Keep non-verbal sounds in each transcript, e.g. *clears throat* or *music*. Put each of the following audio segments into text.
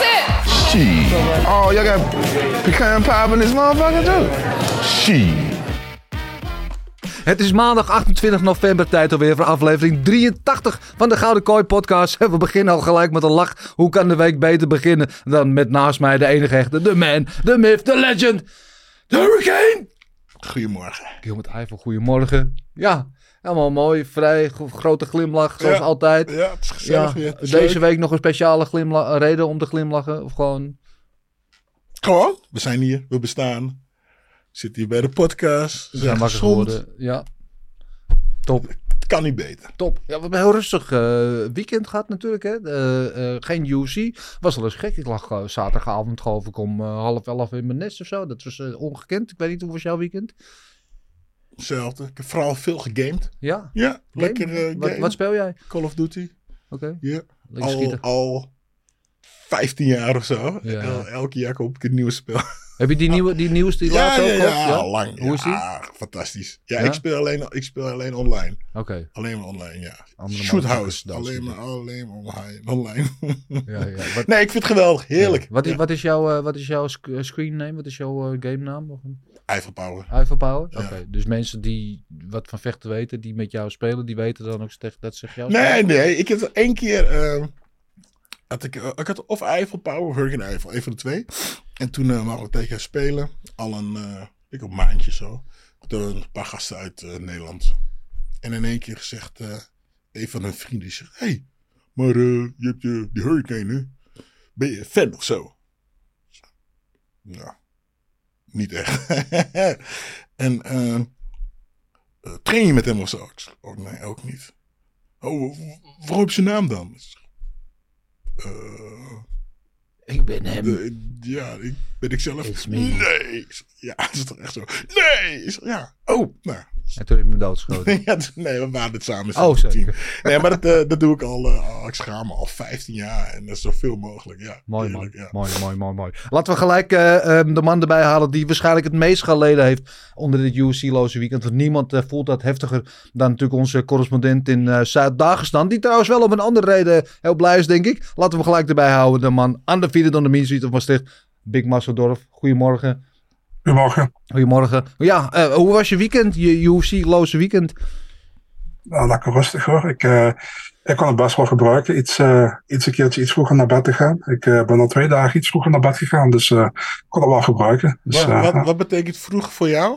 it. Shit. Oh, y'all got pecan pie in this motherfucker too? Shit. Het is maandag 28 november, tijd alweer voor aflevering 83 van de Gouden Kooi podcast. *laughs* We beginnen al gelijk met een lach. Hoe kan de week beter beginnen dan met naast mij de enige echte, de man, de myth, de legend, de hurricane. Goedemorgen. Gilbert Eiffel, goedemorgen. Ja, helemaal mooi, vrij, gro- grote glimlach, zoals Ja. altijd. Ja, het is gezellig weer. Het is deze leuk. week nog een speciale glimla- reden om te glimlachen? Of gewoon... Gewoon, we zijn hier, we bestaan. Zitten hier bij de podcast. We zijn gezond. geworden. Ja, top. Het kan niet beter. Top. Ja, we hebben een heel rustig eh, weekend gehad natuurlijk. Hè. Eh, eh, geen UC. Was wel eens gek. Ik lag zaterdagavond geloof ik om half elf in mijn nest of zo. Dat was ongekend. Ik weet niet hoe was jouw weekend. Hetzelfde. Ik heb vooral veel gegamed. Ja. Ja, Game? lekker eh wat, gamen. wat speel jij? Call of Duty. Oké. Ja. Lekker Al, schieten. al 15 jaar of zo. Ja. El- elke jaar koop ik een nieuw spel. Heb je die, nieuwe, die nieuwste die ja, laatste ja, ook ja, al lang. Hoe is die? Ja, fantastisch. Ja, Ja? Ik, speel alleen, ik speel alleen online. Oké. Alleen maar online, ja. Andere Shoot House. Alleen maar, alleen maar online. online. Ja, ja. *laughs* Wat, nee, ik vind het geweldig. Heerlijk. Wat is, Ja. wat is jouw, eh, wat is jouw sc- screen name? Wat is jouw eh, game naam? Of een- Eiffel Power. Eiffel Power? Ja. Oké. Dus mensen die wat van vechten weten, die met jou spelen, die weten dan ook dat zeg jou. Nee, nee. Ik heb er één keer... ehm, had ik, eh, ik had of Eiffel Power of Hurricane Eiffel. Een van de twee. En toen uh, mochten we tegen haar spelen. Al een, eh, ik op maandje zo. Door een paar gasten uit Nederland. En in één keer gezegd... een van hun vrienden zegt... hey, maar je hebt je, die Hurricane, hè? Ben je fan of zo? Nou, niet echt. *laughs* en eh, train je met hem of zo? Oh nee, ook niet. Oh, waarom heb je zijn naam dan? Eh, Ik ben hem. de- ja, ik, ben ik zelf? Nee. Ja, *laughs* dat is toch echt zo? Nee. Ja. Oh, nou. En toen heb je me doodgeschoten. *laughs* Ja, nee, we waren het samen. Oh, zeker. team. Nee, maar dat, eh, dat doe ik al, eh, oh, ik schaam me al 15 jaar. En dat is zoveel mogelijk, ja. Mooi, mooi, ja. mooi, mooi, mooi, mooi. Laten we gelijk eh, ehm, de man erbij halen die waarschijnlijk het meest geleden heeft onder dit UC-loze weekend. Want niemand voelt dat heftiger dan natuurlijk onze correspondent in Zuid-Dagestan. Die trouwens wel om een andere reden heel blij is, denk ik. Laten we gelijk erbij houden. De man undefeated on the mean street of Maastricht. Big Massendorf. Goedemorgen. Goedemorgen. Goedemorgen. Ja, eh, hoe was je weekend? Je UC-loze weekend? Nou, lekker rustig hoor. Ik, eh, ik kon het best wel gebruiken. Iets, eh, iets een keertje iets vroeger naar bed te gaan. Ik eh, ben al twee dagen iets vroeger naar bed gegaan. Dus eh, ik kon het wel gebruiken. Dus, Wat, wat, wat betekent vroeg voor jou?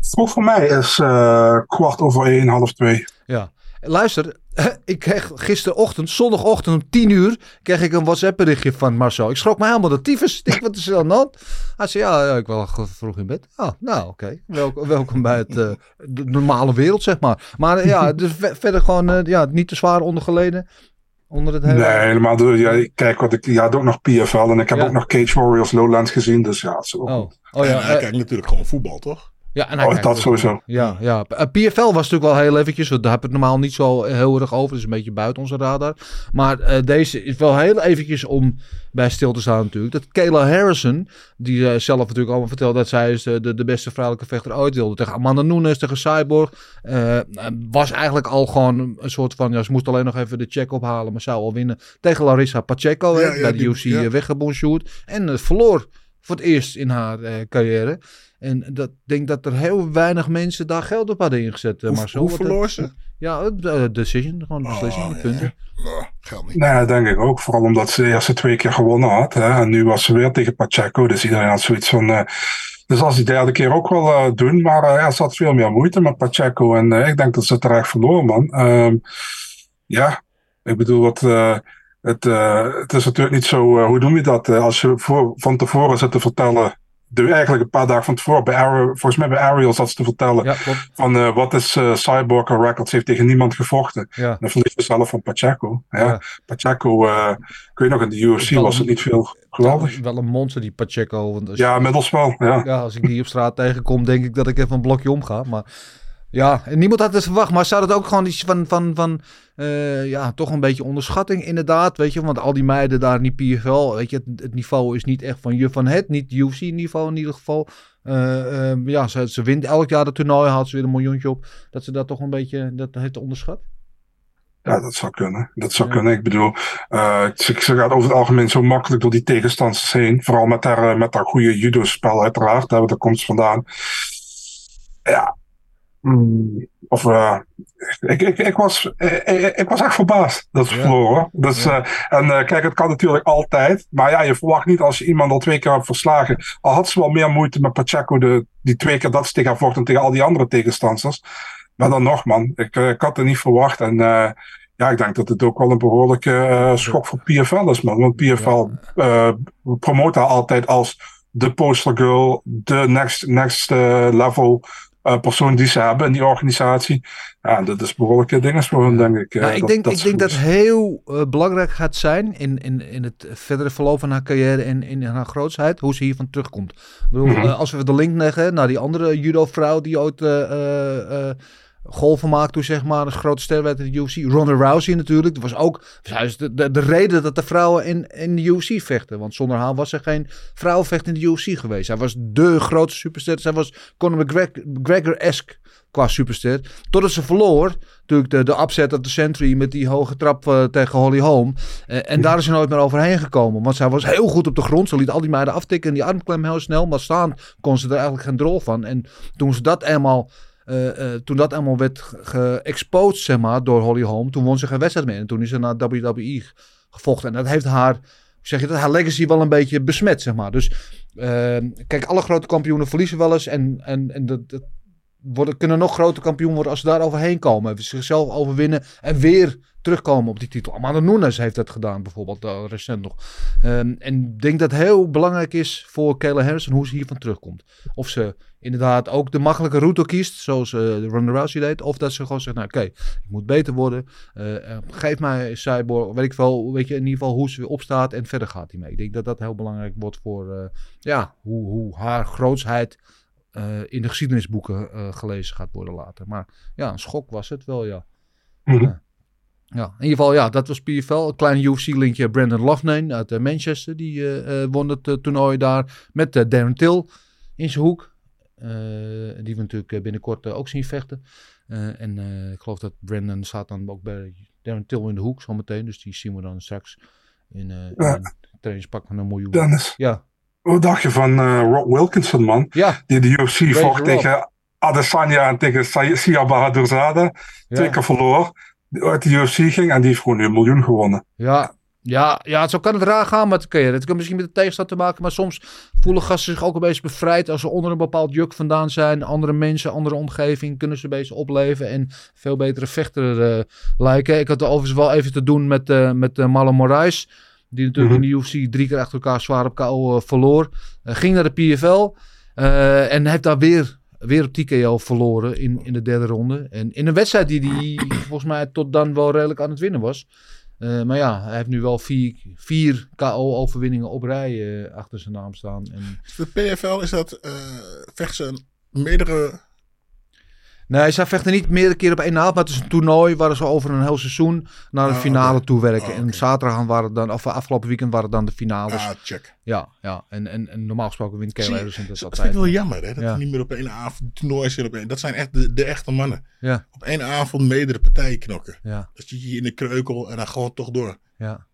vroeg voor mij is eh, kwart over één, half twee. Ja. Luister, *laughs* ik kreeg gisterochtend, zondagochtend om 10 uur, kreeg ik een WhatsApp berichtje van Marcel. Ik schrok me helemaal de tyfus. Ik wat is er aan de hand? Hij zei, ja, ja ik was al vroeg in bed. Oh, nou, oké. Welk- welkom bij het, eh, de normale wereld, zeg maar. Maar eh, ja, dus ve- verder gewoon eh, ja, niet te zwaar ondergeleden. Onder het hele... Nee, helemaal door. Ja, kijk, wat ik ja, doe ook nog PFL en ik heb Ja. ook nog Cage Warriors Lowlands gezien. Dus ja, ook Oh, oh ja, en hij eh, kijkt natuurlijk gewoon voetbal, toch? Ja, en hij Oh, dat sowieso. Ja, ja. Eh, PFL was natuurlijk wel heel eventjes, daar heb ik het normaal niet zo heel erg over. Dat is een beetje buiten onze radar. Maar eh, deze is wel heel eventjes om bij stil te staan natuurlijk. Dat Kayla Harrison, die eh, zelf natuurlijk allemaal vertelt dat zij is de, de, de beste vrouwelijke vechter ooit wilde. Tegen Amanda Nunes, tegen Cyborg. was eigenlijk al gewoon een soort van, ja, ze moest alleen nog even de check ophalen, maar zou al winnen. Tegen Larissa Pacheco, hè, Ja, bij de die- UFC ja. En verloor voor het eerst in haar eh, carrière. En dat denk dat er heel weinig mensen daar geld op hadden ingezet. eh, Hoe, maar zo hoe wat er- verloor ze? Ja, eh, decision, gewoon een beslissing, Oh, de ja. punten. Nou, Geldt niet. Nee, dat denk ik ook. Vooral omdat ze de eerste twee keer gewonnen had. Hè? En nu was ze weer tegen Pacheco. Dus iedereen had zoiets van. eh, dus als die derde keer ook wel eh, doen. Maar ja, ze had veel meer moeite met Pacheco. En ik denk dat ze terecht verloor, man. Ehm, ja, ik bedoel, wat, eh, het, eh, het is natuurlijk niet zo. eh, hoe doen we dat? Eh, als je voor, van tevoren zit te vertellen. De, eigenlijk een paar dagen van tevoren. Bij Ariel, volgens mij bij Ariel zat ze te vertellen. Ja. Van wat is Cyborg een record? Ze heeft tegen niemand gevochten. Ja. Dan verlies je zelf van Pacheco. Ja. Ja. Pacheco, ik weet nog, in de UFC was het niet veel geweldig. Wel een monster, die Pacheco. Want je- Ja, inmiddels wel. Ja. Ja, als ik die op straat tegenkom, denk ik dat ik even een blokje omga. Maar ja, en niemand had het verwacht. Maar zou het ook gewoon iets van, van, van eh, ja, toch een beetje onderschatting inderdaad. Weet je, want al die meiden daar in die PFL, weet je, het, het niveau is niet echt van je van het. Niet UFC niveau in ieder geval. Eh, eh, ja, ze, ze wint elk jaar het toernooi, haalt ze weer een miljoentje op. Dat ze dat toch een beetje, dat heeft onderschat. Ja, dat zou kunnen. Dat zou kunnen. Ik bedoel, eh, ze, ze gaat over het algemeen zo makkelijk door die tegenstanders heen. Vooral met haar, met haar goede judo-spel, uiteraard. Daar, daar komt ze vandaan. Ja. Mm, of, eh, ik, ik, ik, was, eh, ik, ik was echt verbaasd dat ze Ja. verloren. Dus, eh, en eh, kijk, het kan natuurlijk altijd. Maar ja, je verwacht niet als je iemand al twee keer hebt verslagen. Al had ze wel meer moeite met Pacheco, de, die twee keer dat ze tegen haar vocht en tegen al die andere tegenstanders. Maar dan nog, man. Ik, eh, ik had het niet verwacht. En eh, ja, ik denk dat het ook wel een behoorlijke eh, schok voor PFL is, man. Want PFL eh promoot haar altijd als de poster girl, de next, next eh, level eh, persoon die ze hebben in die organisatie. Ja, dat is behoorlijke dingen voor hen, denk ik. eh, Nou, ik dat- denk dat ik denk dat heel eh, belangrijk gaat zijn in, in, in het verdere verloop van haar carrière en in haar grootsheid, hoe ze hiervan terugkomt. Ik bedoel, Mhm. als we de link leggen naar die andere judo-vrouw die ooit golven maakt toen zeg maar, als grote ster werd in de UFC. Ronda Rousey natuurlijk. Dat was ook is de, de, de reden dat de vrouwen in, in de UFC vechten. Want zonder haar was er geen vrouwenvecht in de UFC geweest. Zij was de grootste superster. Zij was Conor McGreg- McGregor-esque qua superster. Totdat ze verloor. Natuurlijk de, de upset of the century met die hoge trap eh, tegen Holly Holm. Eh, en daar is ze nooit meer overheen gekomen. Want zij was heel goed op de grond. Ze liet al die meiden aftikken en die armklem heel snel. Maar staan kon ze er eigenlijk geen drol van. En toen ze dat eenmaal... eh, eh, toen dat eenmaal werd ge- geëxposed, zeg maar, door Holly Holm, toen won ze geen wedstrijd meer. En toen is ze naar WWE gevochten. En dat heeft haar, zeg je dat, haar legacy wel een beetje besmet, zeg maar. Dus eh, kijk, alle grote kampioenen verliezen wel eens. En, en, en dat, dat worden, kunnen nog groter kampioen worden als ze daar overheen komen. Zichzelf overwinnen en weer terugkomen op die titel. Amanda Nunes heeft dat gedaan, bijvoorbeeld, eh, recent nog. Ehm, en ik denk dat het heel belangrijk is voor Kayla Harrison hoe ze hiervan terugkomt. Of ze inderdaad ook de makkelijke route kiest, zoals eh Ronda Rousey deed. Of dat ze gewoon zegt, nou oké, ik moet beter worden. Eh, geef mij Cyborg, weet ik wel, weet je in ieder geval hoe ze weer opstaat en verder gaat hij mee. Ik denk dat dat heel belangrijk wordt voor ja, hoe, hoe haar grootsheid in de geschiedenisboeken gelezen gaat worden later. Maar ja, een schok was het wel, ja. Mhm. Ja. Ja, in ieder geval, ja, dat was PFL. Een klein UFC-linkje. Brandon Loughnane uit eh, Manchester. Die eh, won het toernooi daar met Darren Till in zijn hoek. Die we natuurlijk binnenkort ook zien vechten. En ik geloof dat Brandon staat dan ook bij Darren Till in de hoek zometeen. Dus die zien we dan straks in, Ja. in een trainingspak van een miljoen. Dennis, Ja, wat dacht je van Rob Wilkinson, man? ja, Die de UFC vocht tegen Adesanya en tegen Sia- Bahadurzade. Twee keer verloor. Uit de UFC ging en die heeft gewoon nu een miljoen gewonnen. Ja, ja, ja, zo kan het raar gaan met carrière. Het kan misschien met de tegenstand te maken, maar soms voelen gasten zich ook een beetje bevrijd als ze onder een bepaald juk vandaan zijn. Andere mensen, andere omgeving, kunnen ze een beetje opleven en veel betere vechter eh, lijken. Ik had er overigens wel even te doen met, eh met eh, Marlon Moraes, die natuurlijk Mhm. in de UFC drie keer achter elkaar zwaar op KO verloor. Ging naar de PFL en heeft daar weer weer op TKO verloren in, in de derde ronde. En in een wedstrijd die hij volgens mij tot dan wel redelijk aan het winnen was. Eh, maar ja, hij heeft nu wel vier, vier KO-overwinningen op rij eh, achter zijn naam staan. En, De PFL is dat, vecht ze een meerdere... nee, zij vechten niet meerdere keer op één avond, maar het is een toernooi waar ze over een heel seizoen naar een Ah, finale oké. toe werken. Ah, En zaterdag waren het dan, of afgelopen weekend waren het dan de finales. Ah, check. Ja, ja. En, en, en normaal gesproken wint je, Harrison dat Dat altijd. vind ik wel jammer, hè? Dat Ja. je niet meer op één avond toernooi zit op één. Dat zijn echt de, de echte mannen. Ja, Op één avond meerdere partijen knokken. ja, Dat je hier in de kreukel en dan gewoon toch door. ja.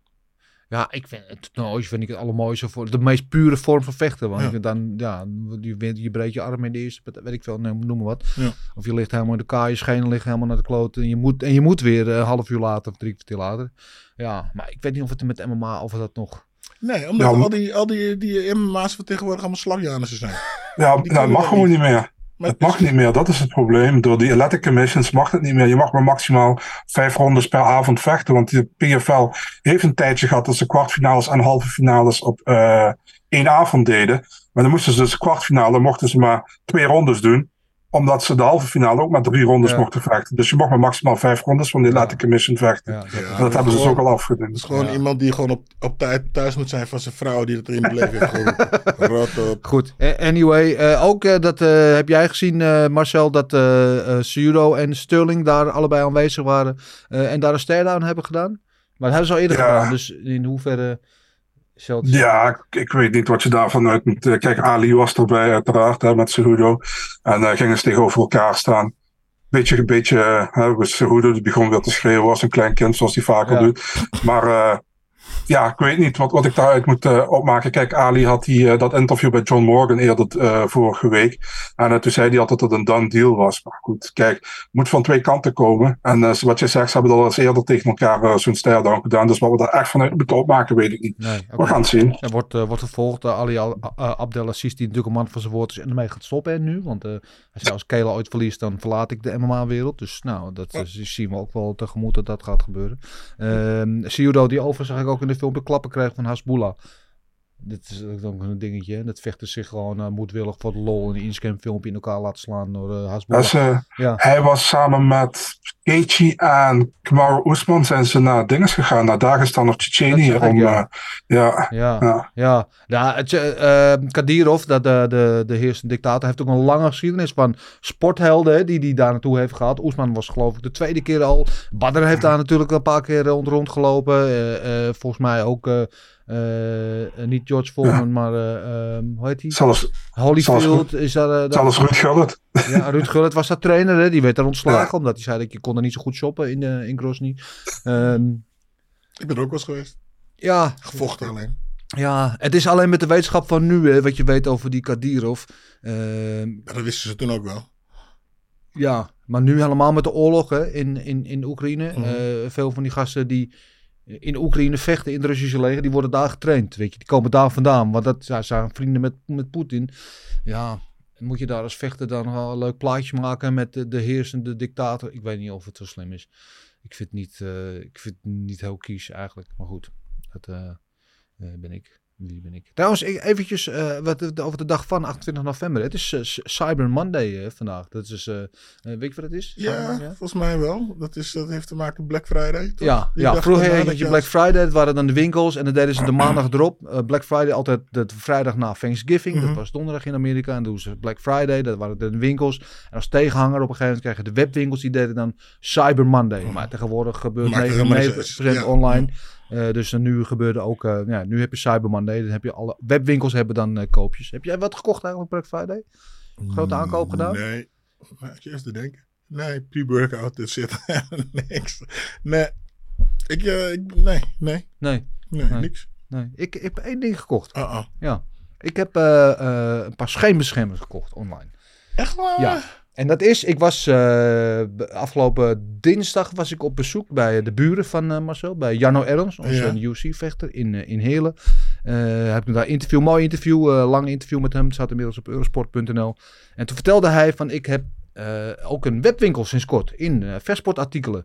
Ja, ik vind het nou, vind ik het allermooiste voor de meest pure vorm van vechten. Want Ja. dan, ja, je, wint- je breekt je arm in de eerste, weet ik veel, noem maar wat. Ja. Of je ligt helemaal in de kaai, je schenen ligt helemaal naar de kloot. En je moet, en je moet weer eh, een half uur later of drie kwartier later. Ja, maar ik weet niet of het met MMA, of dat nog... Nee, omdat maar- al die, al die, die MMA's van tegenwoordig allemaal slagjanissen zijn. Ja, nou, kunnen het mag dat gewoon niet meer. Maar Het mag niet meer, dat is het probleem. Door die Athletic Commissions mag het niet meer. Je mag maar maximaal vijf rondes per avond vechten. Want de PFL heeft een tijdje gehad dat ze kwartfinales en halve finales op eh, één avond deden. Maar dan moesten ze dus de kwartfinale, mochten ze maar twee rondes doen. Omdat ze de halve finale ook maar drie rondes Ja. mochten vechten. Dus je mag maar maximaal vijf rondes van de Athletic Commission vechten. Ja, dat- Ja, En dat hebben ze dus ook al afgedaan. Het is gewoon Ja. iemand die gewoon op, op tijd thuis moet zijn van zijn vrouw die het leven heeft geroepen. *laughs* Rot op. Goed, anyway, eh, ook eh, dat eh, heb jij gezien, eh, Marcel, dat eh eh Cejudo en Sterling daar allebei aanwezig waren eh, en daar een stare-down hebben gedaan. Maar dat hebben ze al eerder Ja. gedaan, dus in hoeverre... Ja, ik, weet niet wat je daarvan uit moet. eh, Kijk, Ali was erbij uiteraard hè, met Cejudo. En eh gingen ze tegenover elkaar staan. Beetje, een beetje, eh, hè, Cejudo die begon weer te schreeuwen als een klein kind, zoals hij vaker Ja. doet. Maar ja, ik weet niet wat, wat ik daaruit moet eh, opmaken. Kijk, Ali had die, eh, dat interview bij John Morgan eerder eh, vorige week. En toen zei hij altijd dat het een done deal was. Maar goed, kijk, het moet van twee kanten komen. En wat je zegt, ze hebben al eens eerder tegen elkaar zo'n stare-down gedaan. Dus wat we daar echt vanuit moeten opmaken, weet ik niet. Nee, We gaan het zien. Er wordt, wordt vervolgd. eh, Ali Al- uh, Abdelaziz, die natuurlijk een man van zijn woord is en ermee gaat stoppen hè, nu. Want hij zei als Kela ooit verliest, dan verlaat ik de MMA-wereld. Dus nou, dat zien we ook wel tegemoet dat dat gaat gebeuren. Ehm Cejudo, die overigens zag ik ook in de filmpje klappen kreeg van Hasbullah. Dit is ook een dingetje. hè. Dat vechten zich gewoon eh, moedwillig voor de lol in een inscam filmpje in elkaar laten slaan door Dat eh, Ja. Hij was samen met Gaethje en Kamaru Usman zijn ze naar dinges gegaan, naar Dagestan of Tsjetsjenië. Dat om, ja. ja. Ja, Ja. ja. ja het, Kadirov, dat, de, de, de heersende dictator, heeft ook een lange geschiedenis van sporthelden die die daar naartoe heeft gehad. Oesman was geloof ik de tweede keer al. Badr heeft daar natuurlijk een paar keer rond rondgelopen. Volgens mij ook niet George Foreman, maar eh, ehm, hoe heet hij? Zelfs, Holyfield is daar. eh, daar- zelfs Ruud Gullit. ja, Ruud Gullit was dat trainer, hè? die werd er ontslagen omdat hij zei dat je kon er niet zo goed shoppen in, eh, in Grozny. Ehm, Ik ben er ook wel eens geweest. ja, Gevochten alleen. ja, het is alleen met de wetenschap van nu, hè, wat je weet over die Kadirov. Ehm, Ja, dat wisten ze toen ook wel. ja, maar nu helemaal met de oorlog hè, in, in, in Oekraïne. Mhm. Eh, veel van die gasten die in Oekraïne vechten in het Russische leger, die worden daar getraind. Weet je, die komen daar vandaan, want dat ja, zijn vrienden met, met Poetin. Ja, moet je daar als vechter dan wel een leuk plaatje maken met de, de heersende dictator? Ik weet niet of het zo slim is. Ik vind het niet, eh, ik vind niet heel kies eigenlijk, maar goed, dat eh, eh, ben ik. Ben ik? Trouwens, eventjes eh, wat, over de dag van 28 november. Het is eh, Cyber Monday eh, vandaag. Dat is, weet je wat het is? Cyber Ja, volgens mij wel. Dat, is, dat heeft te maken met Black Friday. Toch? Ja, Die ja dag vroeger had je Black Friday, dat waren dan de winkels en dan deden ze de maandag erop. Black Friday altijd de vrijdag na Thanksgiving, Mhm. dat was donderdag in Amerika. En doen ze Black Friday, dat waren de winkels. En als tegenhanger op een gegeven moment je de webwinkels, die deden dan Cyber Monday. Maar tegenwoordig gebeurt Maakt er 99% helemaal niet uit. Ja. online. Eh, dus dan nu gebeurde ook, eh, ja, nu heb je Cyber Monday, dan heb je alle webwinkels hebben dan eh, koopjes. Heb jij wat gekocht eigenlijk op Black Friday? Grote aankoop gedaan? Nee. Maar ik eerst te denken. Nee, pre-workout, dit zit *laughs* niks. Nee. Ik, ik, nee, nee, Nee, nee, niks. nee. Ik, ik heb één ding gekocht. Ah, ah. Ja. Ik heb een paar scheenbeschermers gekocht online. Echt waar? Ja. En dat is, ik was eh, afgelopen dinsdag was ik op bezoek bij de buren van eh, Marcel, bij Janno Ernst, onze Ja. UFC-vechter in, eh, in Heerlen. Eh heb ik daar interview, mooi interview, lang interview met hem, het staat inmiddels op eurosport.nl. En toen vertelde hij van, ik heb ook een webwinkel sinds kort in versportartikelen.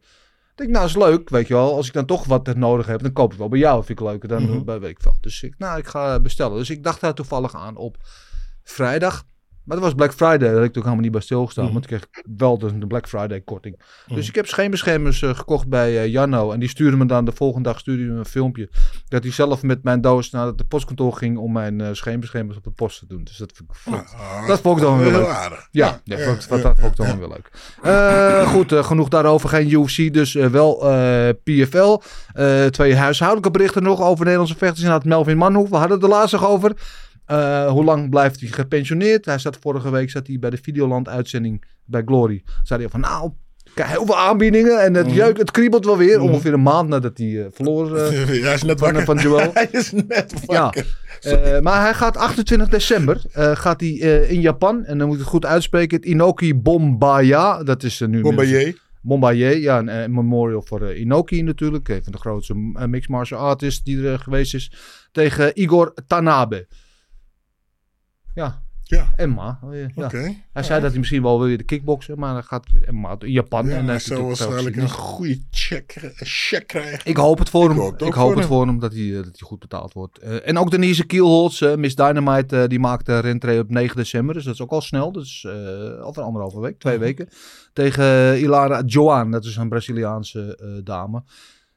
Ik denk, nou is leuk, weet je wel. Als ik dan toch wat nodig heb, dan koop ik wel bij jou. Vind ik leuker dan Mhm. bij weet ik veel. Dus ik, nou, ik ga bestellen. Dus ik dacht daar toevallig aan op vrijdag. Maar dat was Black Friday. Daar had ik natuurlijk helemaal niet bij stilgestaan. Mhm. Want ik kreeg wel de, de Black Friday korting. Mhm. Dus ik heb scheenbeschermers eh, gekocht bij eh, Janno. En die stuurde me dan de volgende dag stuurde me een filmpje. Dat hij zelf met mijn doos naar het postkantoor ging om mijn eh scheenbeschermers op de post te doen. Dus dat vind ik, vond- Ah, dat vond ik dan wel heel leuk. aardig. ja, ja, vond ik- ja, dat vond ik dan wel weer leuk. Goed, genoeg daarover. Geen UFC, dus wel PFL. Twee huishoudelijke berichten nog over Nederlandse vechters. Inderdaad, Melvin Manhoef. We hadden het er laatst nog over. Eh, hoe lang blijft hij gepensioneerd? Hij zat vorige week zat hij bij de Videoland-uitzending bij Glory. Zei hij van, nou, heel veel aanbiedingen en het jeukt, het kriebelt wel weer. Mhm. Ongeveer een maand nadat hij eh, verloor *laughs* eh, Hij is net van, wakker. van Joel. *laughs* Hij is net Ja. wakker. Eh, maar hij gaat 28 december gaat hij, in Japan. En dan moet ik het goed uitspreken. Het Inoki Bombaya. Dat is nu Bombardier. Bombardier, ja, een memorial voor Inoki natuurlijk. Een van de grootste mixed martial artists die er geweest is. Tegen Igor Tanabe. Ja, Ja, Emma. eh, Ja. oké. Hij zei dat hij misschien wel weer de kickboksen, maar hij gaat Emma in Japan. Ja, en hij zou waarschijnlijk een goede check, een check krijgen. Ik hoop het voor hem. Ik hoop het Ik ook hoop voor het hem. voor hem dat hij, eh, dat hij goed betaald wordt. Eh, en ook Denise Kielholz, Miss Dynamite, die maakte rentree op 9 december. Dus dat is ook al snel. Dus over anderhalve week, twee Mhm. weken. Tegen Ilara Joan, dat is een Braziliaanse dame.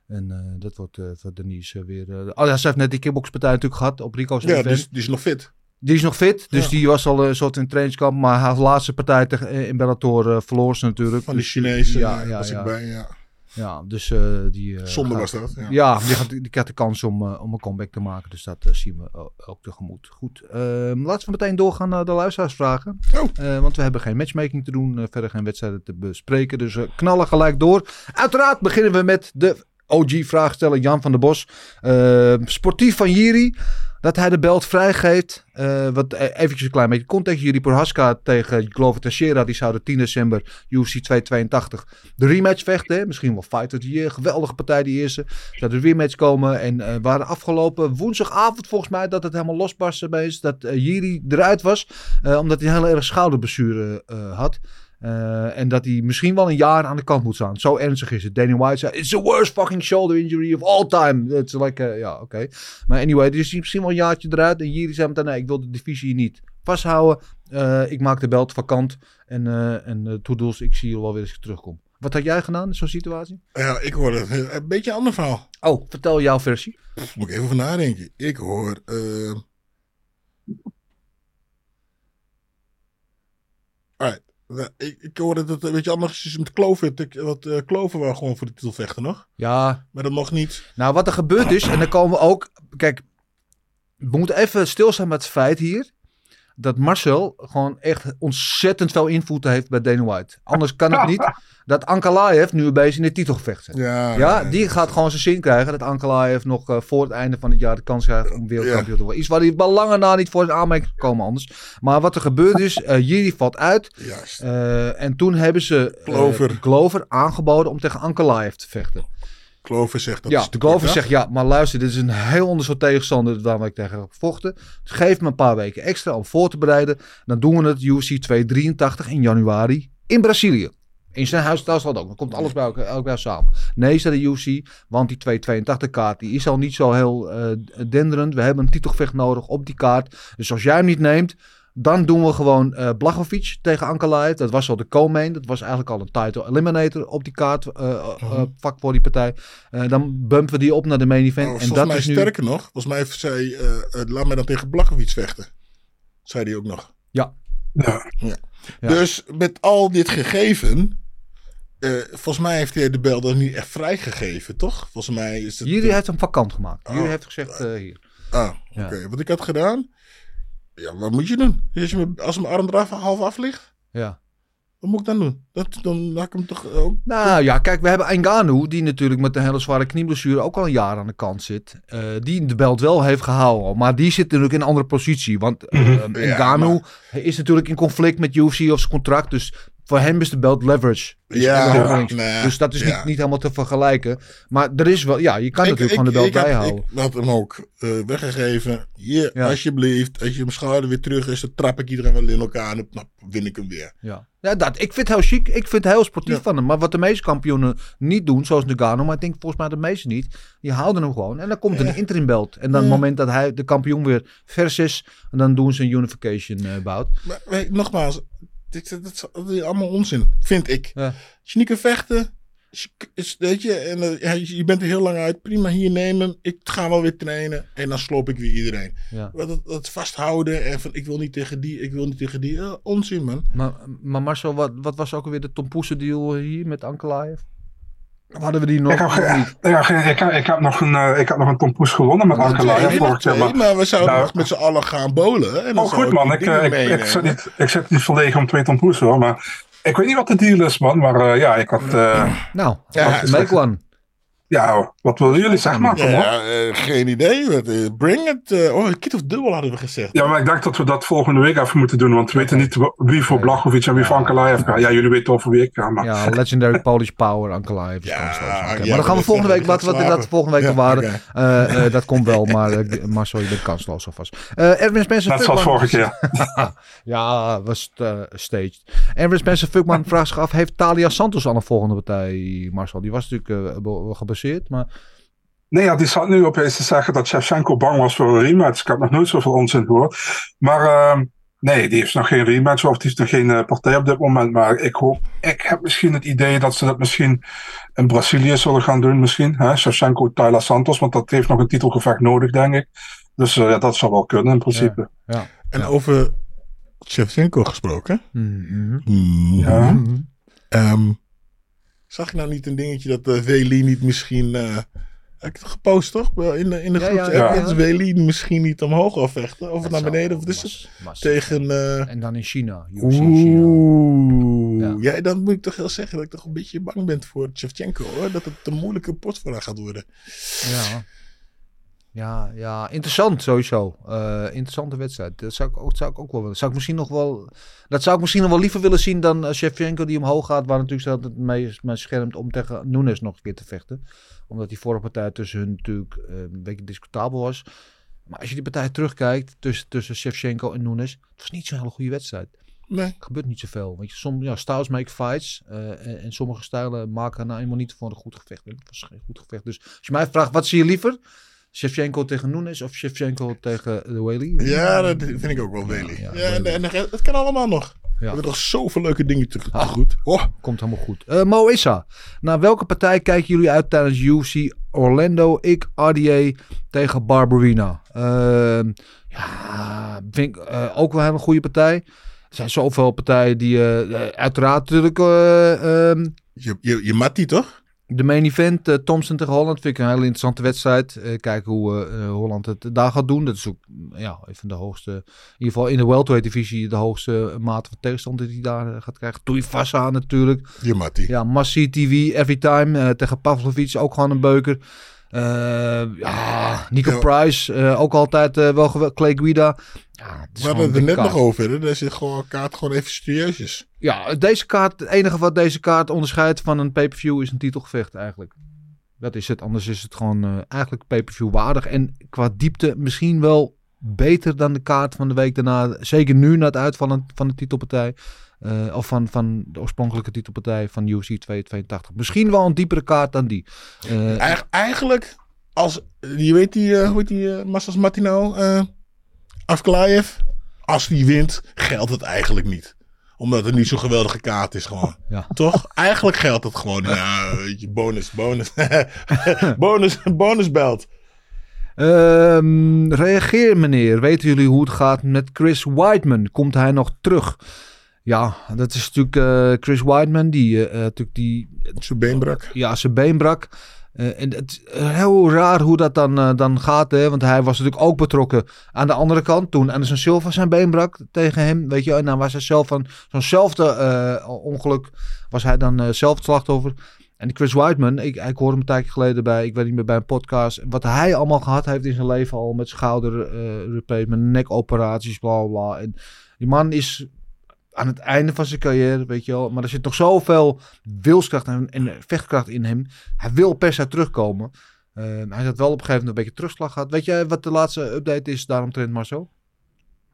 En dat wordt voor Denise weer... oh ja, ze heeft net die kickboxpartij natuurlijk gehad op Rico's Ja, event. is, die is nog fit. Die is nog fit, dus Ja. die was al een soort in trainingskamp. Maar haar laatste partij tegen, eh, in Bellator eh, verloor ze natuurlijk. Van die Dus, Chinezen ja, ja, was ik bij. Ja. Ja, dus eh, die... eh, Zonde gaat- was dat. Ja. ja, die, gaat, die krijgt de kans om, eh, om een comeback te maken. Dus dat eh, zien we ook tegemoet. Goed, ehm, laten we meteen doorgaan naar de luisteraarsvragen. Oh. Eh, want we hebben geen matchmaking te doen. eh, verder geen wedstrijden te bespreken. Dus knallen gelijk door. Uiteraard beginnen we met de OG-vraagsteller Jan van der Bos. Eh, sportief van Jiri. Dat hij de belt vrijgeeft. Eh wat, eh, eventjes een klein beetje context. Jiri Prohaska tegen Glover Teixeira. Die zouden 10 december UFC 282 de rematch vechten. Misschien wel fight of. Geweldige partij die eerste. Zou de rematch komen. En waren afgelopen woensdagavond volgens mij dat het helemaal losbarsten is. Dat Jiri eruit was. omdat hij heel erg schouderblessure had. Eh, en dat hij misschien wel een jaar aan de kant moet staan. Zo ernstig is het. Danny White zei: It's the worst fucking shoulder injury of all time. It's like, eh, ja, oké. Maar anyway, dus is hij misschien wel een jaartje eruit. En Jiri zei meteen: Nee, ik wil de divisie niet vasthouden. Eh, ik maak de belt vakant. En, en toedoels, ik zie je wel weer als ik terugkom. Wat had jij gedaan in zo'n situatie? Ja, ik hoor het, een, een beetje een ander verhaal. Oh, vertel jouw versie. Pff, moet ik even over nadenken. Ik hoor. Alright. Nou, Ik, ik hoor dat het een beetje anders is met Klover. Ik- Wat eh Klover wel gewoon voor de titel vechten nog. Ja, Maar dat nog niet. Nou, wat er gebeurd is, en dan komen we ook. Kijk, we moeten even stilstaan met het feit hier. Dat Marcel gewoon echt ontzettend veel invloed heeft bij Dana White. Anders kan het niet *laughs* dat Ankalaev nu bezig in de titelgevecht zit. Ja, Ja, die gaat gewoon zijn zin krijgen. Dat Ankalaev nog eh, voor het einde van het jaar de kans krijgt om wereldkampioen te worden. Iets waar hij wel langer na niet voor zijn aanmerking komen anders. Maar wat er gebeurd is, eh Jiri valt uit. Juist. Eh, en toen hebben ze Glover. Glover aangeboden om tegen Ankalaev te vechten Klover zegt dat. ja, is de Glover kort, zegt ja, maar luister, dit is een heel ander soort tegenstander dan waar ik tegen heb gevochten. Dus geef me een paar weken extra om voor te bereiden. Dan doen we het UFC 283 in januari in Brazilië. In zijn huis thuis ook. Dan komt alles bij elkaar, elkaar samen. Nee, zei de UFC, want die 282 kaart die is al niet zo heel eh, denderend. We hebben een titelgevecht nodig op die kaart. Dus als jij hem niet neemt, dan doen we gewoon eh Blachowicz tegen Ankalaev. Dat was al de co-main. Dat was eigenlijk al een title eliminator op die kaart. eh eh, Mhm. vak voor die partij. Eh, dan bumpen we die op naar de main event. Oh, en volgens dat mij is nu... sterker nog. Volgens mij zei eh, eh, laat mij dan tegen Blachowicz vechten. Zei hij ook nog. Ja. Ja. Ja. Dus met al dit gegeven. eh, volgens mij heeft hij de bel dan niet echt vrijgegeven, toch? Volgens mij is het. Jullie heeft hem vakant gemaakt. Jullie Oh. heeft gezegd eh, hier. Ah, Ja. oké. Wat ik had gedaan. Ja, wat moet je doen? Als, je me, als mijn arm eraf half af ligt, Ja. wat moet ik dan doen? Dat, dan laat ik hem toch ook. Nou ja, kijk, we hebben Engano, die natuurlijk met een hele zware knieblessure ook al een jaar aan de kant zit. eh, die de belt wel heeft gehouden. al. Maar die zit natuurlijk in een andere positie. Want *laughs* eh Ja, Ngannou is natuurlijk in conflict met UFC of zijn contract. Dus voor hem is de belt leverage. Dus, Ja, nee, dus dat is ja. niet, niet helemaal te vergelijken. Maar er is wel, ja, je kan natuurlijk gewoon de belt ik, bijhouden. ik had hem ook eh, weggegeven. Hier, Ja. alsjeblieft. Als je mijn schouder weer terug is, dan trap ik iedereen wel in elkaar en dan win ik hem weer. Ja, ja dat, ik vind het heel chic. Ik vind het heel sportief Ja. van hem. Maar wat de meeste kampioenen niet doen, zoals Nagano, maar ik denk volgens mij de meeste niet, die houden hem gewoon. En dan komt een interim belt. En dan het moment dat hij de kampioen weer vers is, en dan doen ze een unification eh, bout. Maar nogmaals, dat is allemaal onzin, vind ik. Ja. Kan vechten, is, weet je, en, eh, je bent er heel lang uit. Prima, hier nemen. Ik ga wel weer trainen en dan sloop ik weer iedereen. Ja. Dat, dat vasthouden en van ik wil niet tegen die, ik wil niet tegen die. eh, onzin, man. Maar, maar Marcel, wat, wat was ook alweer de Tom Poesen deal hier met Ankalaev? Of hadden we die nog, Ik nog niet? ja, ge- ik, heb, ik, heb nog een, eh, ik heb nog een Tom Poes gewonnen met jaar. twee, Maar, maar we zouden Nou, nog met z'n allen gaan bowlen. En dan oh, goed man, ik, eh, ik, ik, meenemen. zit niet, ik zit niet verlegen om twee Tom Poes hoor. Maar Ik weet niet wat de deal is, man. Maar eh, ja, ik had... eh, Nou, Ja, make one. Ja, wat willen jullie? Zeg maar. Ja, eh, geen idee. Eh, bring it. eh, oh, Kit of Dubbel hadden we gezegd. Ja, maar ik dacht dat we dat volgende week even moeten doen. Want we weten niet wie voor Blachowicz en wie voor Ankalaev gaat. Ja, jullie weten over wie ik ga. Maar Ja, Legendary Polish Power, Ankalaev is Ja, ja, maar maar dan gaan we dat volgende week, wat slapen. inderdaad volgende week Ja, bewaren. oké. Eh, eh, dat komt wel, *laughs* maar uh, Marcel, je bent kansloos alvast. Eh Erwin Spencer net zoals vorige keer. *laughs* Ja, was uh, staged. Erwin Spencer Fuckman vraagt zich af, heeft Talia Santos al een volgende partij, Marcel? Die was natuurlijk uh, maar... Nee, ja, die zat nu opeens te zeggen dat Shevchenko bang was voor een rematch. Ik heb nog nooit zoveel onzin gehoord. Maar uh, nee, die heeft nog geen rematch of die heeft nog geen uh, partij op dit moment. Maar ik hoop, ik heb misschien het idee dat ze dat misschien in Brazilië zullen gaan doen. Misschien, hè? Shevchenko, Tyler Santos, want dat heeft nog een titelgevecht nodig, denk ik. Dus uh, ja, dat zou wel kunnen in principe. Ja, ja. En ja. over Shevchenko gesproken. Mm -hmm. Mm Ja. Um, zag je nou niet een dingetje dat uh, niet misschien... Uh, heb ik het gepost toch? In de, in de Ja, groep. ja, Ja, misschien niet omhoog afvechten. Of Dat naar beneden. Of mas- mas- Tegen... Uh... En dan in China. UFC. Oeh. Ja. Dan moet ik toch heel zeggen dat ik toch een beetje bang ben voor Shevchenko hoor. Dat het een moeilijke pot voor haar gaat worden. Ja. Ja, ja, interessant sowieso. Uh, interessante wedstrijd. Dat zou ik, ook, zou ik ook wel willen. Zou ik misschien nog wel, dat zou ik misschien nog wel liever willen zien dan uh, Shevchenko die omhoog gaat. Waar natuurlijk staat het mee, mee schermt om tegen Nunes nog een keer te vechten. Omdat die vorige partij tussen hun natuurlijk uh, een beetje discutabel was. Maar als je die partij terugkijkt tussen, tussen Shevchenko en Nunes. Het was niet zo'n hele goede wedstrijd. Nee. Er gebeurt niet zoveel. Weet je, ja, styles make fights. Uh, en, en, sommige stijlen maken nou eenmaal niet voor een goed gevecht. Het was geen goed gevecht. Dus als je mij vraagt, wat zie je liever? Shevchenko tegen Nunes of Shevchenko tegen de Whaley? Ja, dat vind ik ook wel Whaley. Ja, en, en, het kan allemaal nog. We hebben nog zoveel leuke dingen te, te Ah. goed. Oh, Komt helemaal goed. Mo Issa, naar welke partij kijken jullie uit tijdens UFC Orlando? Ik, RDA tegen Barbarina. Ehm, ja, vind ik eh, ook wel een hele goede partij. Er zijn zoveel partijen die eh, uiteraard natuurlijk... eh, ehm, je, je, je Mattie toch? De main event, uh, Thompson tegen Holland, vind ik een hele interessante wedstrijd. Uh, kijken hoe uh, Holland het daar gaat doen. Dat is ook ja, even de hoogste, in ieder geval in de welterweight divisie, de hoogste mate van tegenstander die hij daar gaat krijgen. Tuivasa natuurlijk. Je Mattie. Ja, Massi TV, every time. tegen Pavlovic, ook gewoon een beuker. Ja, Nico Ja. Price, ook altijd wel geweldig. Clay Guida. Ja, We hadden het er net kaart. nog over. Hè? Zit gewoon kaart gewoon even serieus. Ja, deze kaart, het enige wat deze kaart onderscheidt van een pay-per-view is een titelgevecht eigenlijk. Dat is het. Anders is het gewoon eh, eigenlijk pay-per-view waardig. En qua diepte misschien wel beter dan de kaart van de week daarna. Zeker nu na het uitvallen van de titelpartij. Eh, of van, van de oorspronkelijke titelpartij van UFC 282. Misschien wel een diepere kaart dan die. Eh, Eig- eigenlijk, als, je weet die, eh, hoe heet die, Massas Martino, Afklaev, als die wint, geldt het eigenlijk niet. Omdat het niet zo'n geweldige kaart is gewoon. Ja. Toch? Eigenlijk geldt het gewoon. Ja, weet je, bonus, bonus. *laughs* bonus, bonusbelt. Ehm, reageer meneer. Weten jullie hoe het gaat met Chris Whiteman? Komt hij nog terug? Ja, dat is natuurlijk eh, Chris Whiteman die eh, natuurlijk die... Zijn been brak. Ja, zijn been brak. Eh, en het is heel raar hoe dat dan, eh, dan gaat. Hè? Want hij was natuurlijk ook betrokken aan de andere kant. Toen Anderson Silva zijn been brak tegen hem. Weet je, en dan was hij zelf van zo'nzelfde eh, ongeluk. Was hij dan eh, zelf het slachtoffer. En Chris Whiteman, ik, ik hoorde hem een tijdje geleden bij, ik weet niet meer, bij een podcast. Wat hij allemaal gehad heeft in zijn leven al met schouder, uh, met nekoperaties, bla bla. En die man is aan het einde van zijn carrière, weet je wel. Maar er zit nog zoveel wilskracht en, en vechtkracht in hem. Hij wil per se terugkomen. Uh, hij had wel op een gegeven moment een beetje terugslag gehad. Weet jij wat de laatste update is daaromtrent, Marcel?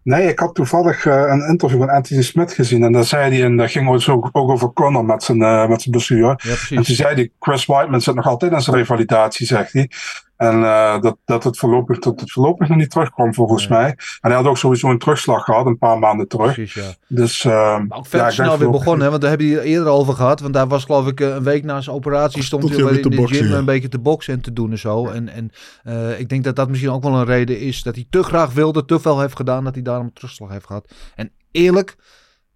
Nee, ik had toevallig uh, een interview met Anthony Smith gezien. En daar zei hij, en dat ging ook, ook over Conor met zijn, uh, met zijn blessure. Ja. En toen zei hij, Chris Whiteman zit nog altijd in zijn revalidatie, zegt hij. En uh, dat, dat, het voorlopig, dat het voorlopig nog niet terugkwam, volgens Nee. mij. En hij had ook sowieso een terugslag gehad, een paar maanden terug. Precies, ja. Dus, uh, Maar ook veel ja, snel weer begonnen, hè? want daar hebben we het eerder over gehad. Want daar was geloof ik eh, een week na zijn operatie stond hij in de gym een beetje te boksen en te doen en zo. En, en eh, ik denk dat dat misschien ook wel een reden is dat hij te graag wilde, te veel heeft gedaan, dat hij daarom een terugslag heeft gehad. En eerlijk,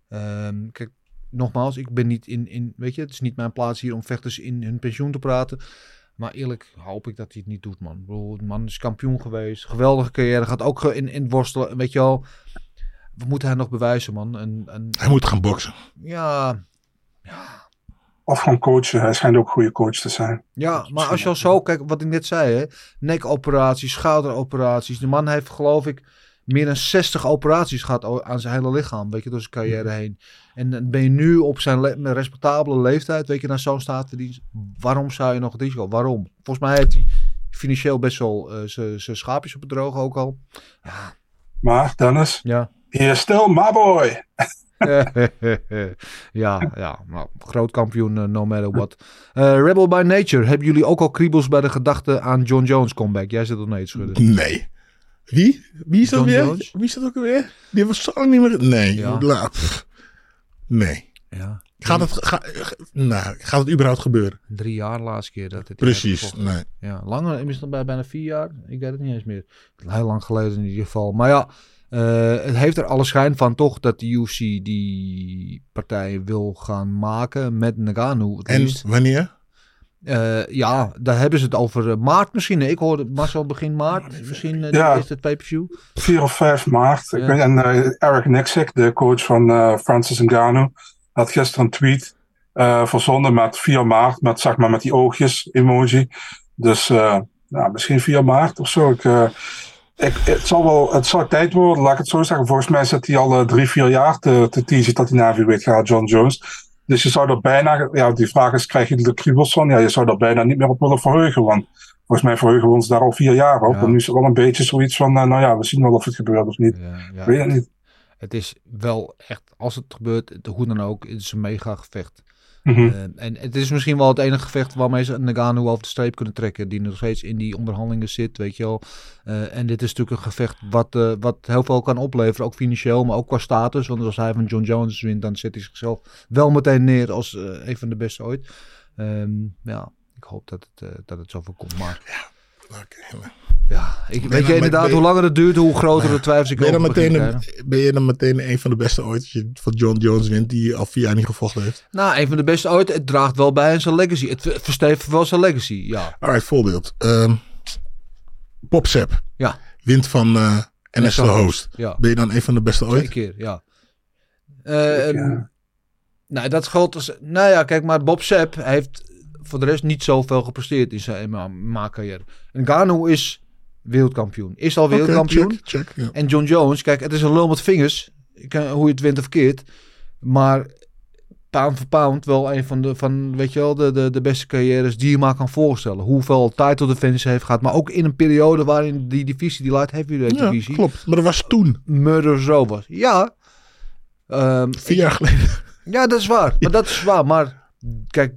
ehm, kijk, nogmaals, ik ben niet in, in, weet je, het is niet mijn plaats hier om vechters in hun pensioen te praten. Maar eerlijk hoop ik dat hij het niet doet, man. Ik bedoel, de man is kampioen geweest. Geweldige carrière. Gaat ook in, in worstelen. Weet je wel. Wat moet hij nog bewijzen, man? En, en Hij moet gaan boksen. ja, Of gewoon coachen. Hij schijnt ook een goede coach te zijn. Ja, maar als je al zo kijkt, wat ik net zei, hè, nekoperaties, schouderoperaties. De man heeft geloof ik meer dan 60 operaties gehad aan zijn hele lichaam, weet je, door zijn carrière heen. En dan ben je nu op zijn le- respectabele leeftijd, weet je, naar zo'n staat te dienst. Waarom zou je nog het risico? Waarom? Volgens mij heeft hij financieel best wel eh, zijn zijn schaapjes op het droog ook al. Maar Dennis, Ja. he is still my boy. *laughs* ja, ja, nou, groot kampioen, eh, no matter what. Eh, Rebel by Nature, hebben jullie ook al kriebels bij de gedachte aan John Jones comeback? Jij zit er nee te schudden. Nee. Wie? Wie is dat John weer? Jones? Wie is dat ook weer? Die was zo lang niet meer... Nee. Ja. la- pff. nee. Ja. Gaat het, ga, ga- nou, gaat het überhaupt gebeuren? Drie jaar laatste keer dat het Precies, nee. Ja, langer, bij bijna vier jaar? Ik weet het niet eens meer. Heel lang geleden in ieder geval. Maar ja, eh, het heeft er alle schijn van toch dat de UFC die partij wil gaan maken met Nagano. het En liefst. wanneer? Eh, ja, daar hebben ze het over eh, maart misschien. Ik hoorde Marcel begin maart. Misschien eh, Ja. is het pay-per-view. 4 of 5 maart. Ik weet, en Eric Nixick, de coach van Francis Ngannou, had gisteren een tweet verzonden met 4 maart, met, zeg maar, met die oogjes emoji. Dus nou, misschien 4 maart of zo. Ik, ik, het, zal wel, het zal tijd worden, laat ik het zo zeggen. Volgens mij zit hij al drie, vier jaar te, te teasen dat hij naar heavyweight gaat, John Jones. Dus je zou er bijna, ja, die vraag is, krijg je er kriebels van? Ja, je zou er bijna niet meer op willen verheugen, want volgens mij verheugen we ons daar al vier jaar op. Ja. En nu is het wel een beetje zoiets van, eh, nou ja, we zien wel of het gebeurt of niet. Ja, ja. Ik weet het niet. Het is wel echt, als het gebeurt, hoe dan ook, het is een mega gevecht. Mhm. Eh, en het is misschien wel het enige gevecht waarmee ze Nagano over de streep kunnen trekken. Die nog steeds in die onderhandelingen zit, weet je wel. Eh, en dit is natuurlijk een gevecht wat, eh, wat heel veel kan opleveren. Ook financieel, maar ook qua status. Want als hij van John Jones wint, dan zet hij zichzelf wel meteen neer als een van de beste ooit. Ehm, ja, ik hoop dat het, dat het zo voorkomt. Maar Oké. Ja, ik, weet je inderdaad, je- hoe langer het duurt, hoe groter de twijfels ik Ben je, dan meteen te een, ben je dan meteen een van de beste ooit als je van John Jones wint, die al vier jaar niet gevochten heeft? Nou, een van de beste ooit. Het draagt wel bij aan zijn legacy. Het ver- verstevigt wel zijn legacy, ja. Alright, voorbeeld. Ehm Bob Sepp Ja, wint van eh NS de Host. Ja. Ben je dan een van de beste twee ooit? keer, ja. Eh, Nou, dat geldt als... Nou ja, kijk, maar Bob Sepp heeft voor de rest niet zoveel gepresteerd in zijn MMA-carrière. En Gano is wereldkampioen. Is al wereldkampioen. check, check, ja. En John Jones, kijk, het is een lul met vingers. Ik kan- Hoe je het wint of verkeerd. Maar pound voor pound wel een van de, van, weet je wel, de, de, de beste carrières die je maar kan voorstellen. Hoeveel title defense heeft gehad. Maar ook in een periode waarin die divisie, die light heavyweight Ja, divisie, klopt. Maar dat was toen, murder zo was. Ja. Ehm, vier jaar geleden. ja, dat is waar. Maar dat is waar. Maar kijk,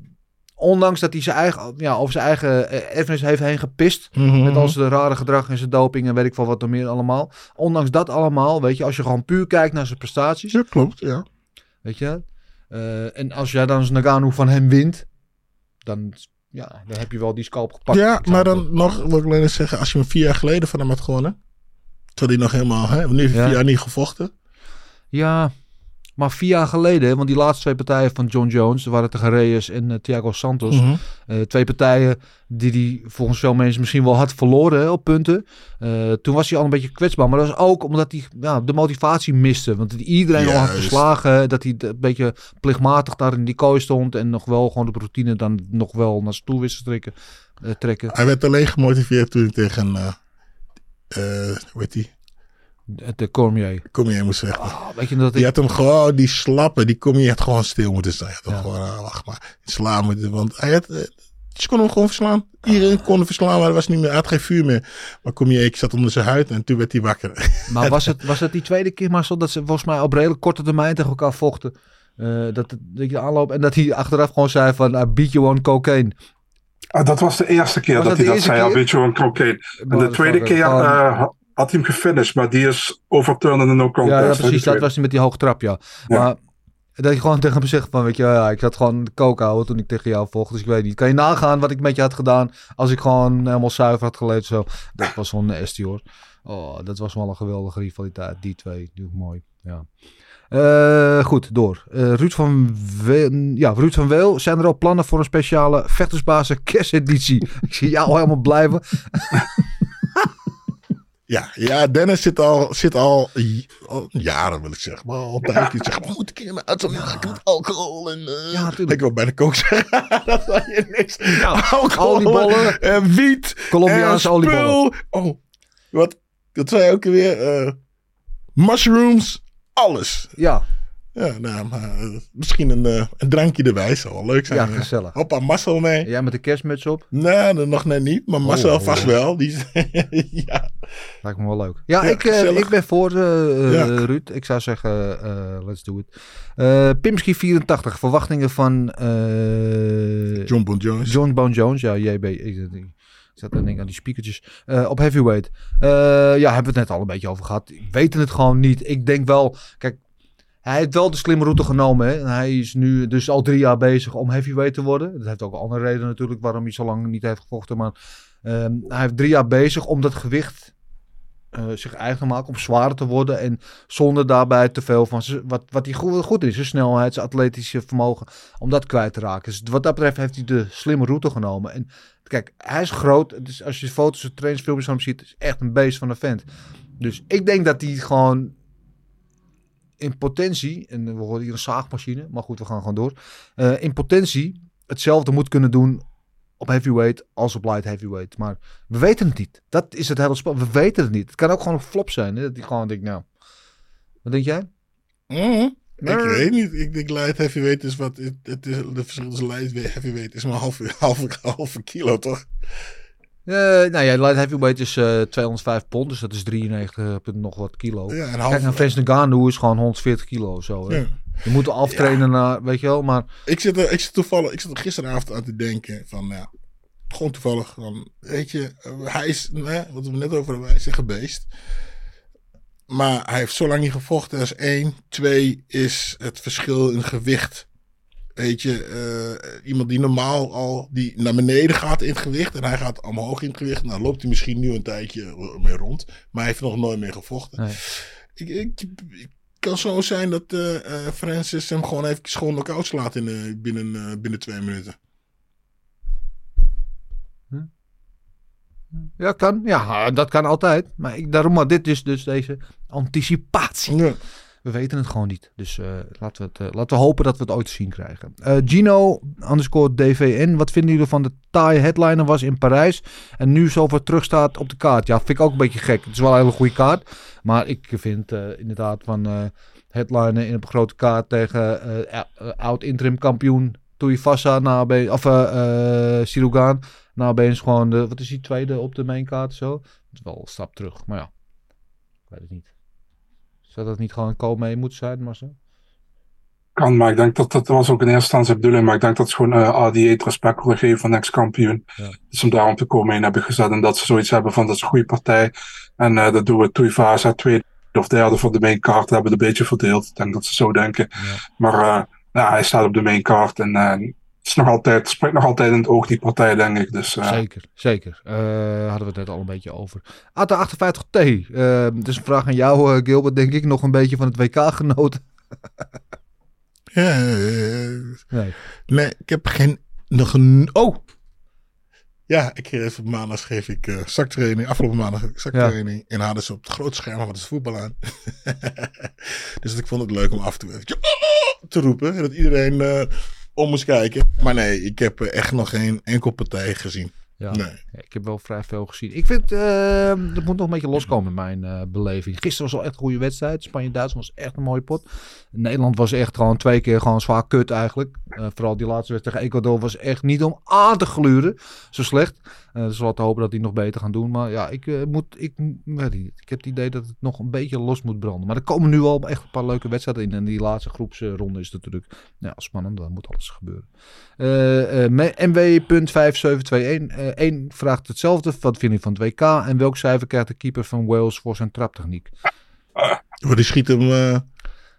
ondanks dat hij zijn eigen, ja, over zijn eigen eh, erfenis heeft heen gepist. Mhm. Met al zijn rare gedrag en zijn doping en weet ik wel wat er meer allemaal. Ondanks dat allemaal, weet je, als je gewoon puur kijkt naar zijn prestaties. Ja, klopt, ja. Weet je. Eh, en als jij dan eens Nagano van hem wint. Dan, ja, dan heb je wel die scalp gepakt. Ja, maar dan nog wil ik alleen eens zeggen, als je hem vier jaar geleden van hem had gewonnen, terwijl hij nog helemaal, hè, nu heeft hij Ja. vier jaar niet gevochten. Ja, maar vier jaar geleden, want die laatste twee partijen van John Jones, waren tegen Reyes en eh, Thiago Santos. Mhm. Eh, twee partijen die hij volgens veel mensen misschien wel had verloren hè, op punten. Eh, toen was hij al een beetje kwetsbaar. Maar dat was ook omdat hij ja, de motivatie miste. Want iedereen al had verslagen. Dat hij een beetje plichtmatig daar in die kooi stond. En nog wel gewoon de routine dan nog wel naar zijn toe wist te trekken. eh, trekken. Hij werd alleen gemotiveerd toen hij tegen, eh eh hoe heet die, De Cormier. Cormier moest zeggen. Ah, weet je dat Die ik... had hem gewoon, die slappe, die Cormier had gewoon stil moeten zijn. Hij had Ja. gewoon, ah, wacht maar, slaan moeten, want hij had, eh, ze kon hem gewoon verslaan. Iedereen kon hem verslaan, maar er was niet meer, hij had geen vuur meer. Maar Cormier, ik zat onder zijn huid en toen werd hij wakker. *laughs* Maar was het, was het die tweede keer, Marcel, dat ze volgens mij op redelijk korte termijn tegen elkaar vochten? Eh, dat, dat je aanloop en dat hij achteraf gewoon zei van I beat you on cocaine. Ah, dat was de eerste keer Was dat, dat hij dat zei, weet je wel, een cocaine. En de tweede keer eh, had- hij hem gefinished, maar die is overturned in een no contest. Ja, precies. Dat was hij met die hoge trap, ja. Ja. Maar dat je gewoon tegen hem zegt van, weet je, ja, ik had gewoon de houden toen ik tegen jou vocht. Dus ik weet niet. Kan je nagaan wat ik met je had gedaan als ik gewoon helemaal zuiver had geleefd zo. Dat was zo'n nasty hoor. Oh, dat was wel een geweldige rivaliteit. Die twee, die mooi. Ja. Eh, goed, door. Eh, Ruud, van Weel, ja, Ruud van Weel, zijn er al plannen voor een speciale vechtersbazen kersteditie? *laughs* Ik zie jou helemaal blijven. Ja, ja, Dennis zit al, zit al, jaren, wil ik zeggen. Maar al een tijdje zeggen, we moeten kinderen uitzending maken met alcohol en... eh Ja. Ik wil bij de kook *laughs* zeggen, dat zei je niks. alcohol oliebollen. en wiet Colombiaanse en oliebollen. Oh, wat, dat zei je ook weer, eh, mushrooms, alles. Ja, Ja, nou, maar, eh, misschien een, eh, een drankje erbij zou wel leuk zijn. ja, gezellig. Hoppa, Marcel mee. Jij met de kerstmuts op? Nee, dat nog net niet, maar Marcel oh, vast ja. wel. Die, *laughs* ja. Lijkt me wel leuk. Ja, Ja, ik, eh, ik ben voor Ja. Ruud. Ik zou zeggen, let's do it. Pimski 84. Verwachtingen van John Bon Jones. John Bon Jones. Ja, JB. Ik, ik, zat dan denk ik aan die speakertjes. Eh, op heavyweight. Eh, ja, hebben we het net al een beetje over gehad. Ik weet het gewoon niet. Ik denk wel... Kijk, hij heeft wel de slimme route genomen. Hè? Hij is nu dus al drie jaar bezig om heavyweight te worden. Dat heeft ook andere reden natuurlijk waarom hij zo lang niet heeft gevochten. Maar ehm, hij heeft drie jaar bezig om dat gewicht eh, zich eigen te maken. Om zwaarder te worden. En zonder daarbij te veel van wat, wat hij goed, goed is. Zijn snelheid, zijn atletische vermogen. Om dat kwijt te raken. Dus wat dat betreft heeft hij de slimme route genomen. En kijk, hij is groot. Dus als je foto's en trainingsfilmpjes van hem ziet. is echt een beest van een vent. Dus ik denk dat hij gewoon in potentie, en we horen hier een zaagmachine, maar goed, we gaan gewoon door. Eh, in potentie hetzelfde moet kunnen doen op heavyweight als op light heavyweight. Maar we weten het niet. Dat is het hele spel. We weten het niet. Het kan ook gewoon een flop zijn. Hè? Dat hij gewoon denkt, nou, wat denk jij? Mhm. Ik weet niet. Ik denk light heavyweight is wat. Het, het is, de verschil tussen light heavyweight is maar een halve, *laughs* halve, halve kilo, toch? Eh, nou ja, light heavyweight is eh 205 pond, dus dat is 93 punt nog wat kilo. Ja, een Kijk, een Vince Ngannou is gewoon 140 kilo zo. Hè? Ja. Je moet aftrainen naar, weet je wel, maar Ik zit, er, ik zit toevallig, ik zit er gisteravond aan te denken van, ja, gewoon toevallig van, weet je, eh, hij is, nee, wat we net over hebben, hij is een gebeest. Maar hij heeft zo lang niet gevochten als één. Twee is het verschil in gewicht. Weet je, eh, iemand die normaal al die naar beneden gaat in het gewicht en hij gaat omhoog in het gewicht. Nou loopt hij misschien nu een tijdje mee rond, maar hij heeft nog nooit meer gevochten. Nee. Ik, ik, ik kan zo zijn dat eh, Francis hem gewoon even gewoon knock-out slaat in, binnen, binnen twee minuten. ja, kan. Ja, dat kan altijd. Maar ik, daarom, maar dit is dus deze anticipatie. Ja. We weten het gewoon niet. Dus eh, laten, we het, eh, laten we hopen dat we het ooit zien krijgen. Eh, Gino, underscore DVN. Wat vinden jullie van de taai headliner was in Parijs. En nu zoveel terug staat op de kaart. Ja, vind ik ook een beetje gek. Het is wel een hele goede kaart. Maar ik vind inderdaad van headliner in een grote kaart tegen oud interim kampioen Tuivasa na opeens- of Sirugan. Nou opeens gewoon de, wat is die tweede op de mainkaart zo. Dat is wel een stap terug. Maar ja, ik weet het niet. Zou dat niet gewoon een kool mee moeten zijn, Marcel? Kan, maar ik denk dat dat was ook in eerste instantie bedoeling. Maar ik denk dat ze gewoon uh, ADA het respect willen geven van ex-kampioen. Ja. Dus om daarom te komen heen hebben gezet. En dat ze zoiets hebben van dat is een goede partij. En uh, dat doen we Tuivasa tweede of derde voor de main card. hebben we een beetje verdeeld. Ik denk dat ze zo denken. Ja. Maar uh, ja, hij staat op de main card. En is nog altijd, het spreekt nog altijd in het oog die partij, denk ik. Dus, uh, Zeker, zeker. Uh, hadden we het net al een beetje over. ATA58T. Uh, het is een vraag aan jou, uh, Gilbert, denk ik. Nog een beetje van het WK genoten. *laughs* ja, nee. nee, ik heb geen... Nog een... Oh! Ja, ik geef maandag geef ik uh, zaktraining. Afgelopen maandag zaktraining. Ja. En hadden ze op het grote scherm wat is voetbal aan. *laughs* dus ik vond het leuk om af en toe even te roepen. Dat iedereen uh, om moest kijken. Maar nee, ik heb echt nog geen enkel partij gezien. Ja, nee. ik heb wel vrij veel gezien. Ik vind, uh, dat moet nog een beetje loskomen met mijn uh, beleving. Gisteren was al echt een goede wedstrijd. Spanje-Duitsland was echt een mooie pot. Nederland was echt gewoon twee keer gewoon zwaar kut eigenlijk. Uh, vooral die laatste wedstrijd tegen Ecuador was echt niet om aan te gluren. Zo slecht. Uh, dus laten hopen dat die nog beter gaan doen. Maar ja, ik, uh, moet, ik, weet niet, ik heb het idee dat het nog een beetje los moet branden. Maar er komen nu al echt een paar leuke wedstrijden in. En die laatste groepsronde is natuurlijk ja, spannend. Dan moet alles gebeuren. MW.5721 Eén vraagt hetzelfde. Wat vind je van het WK? En welk cijfer krijgt de keeper van Wales voor zijn traptechniek? Uh, die schiet hem uh,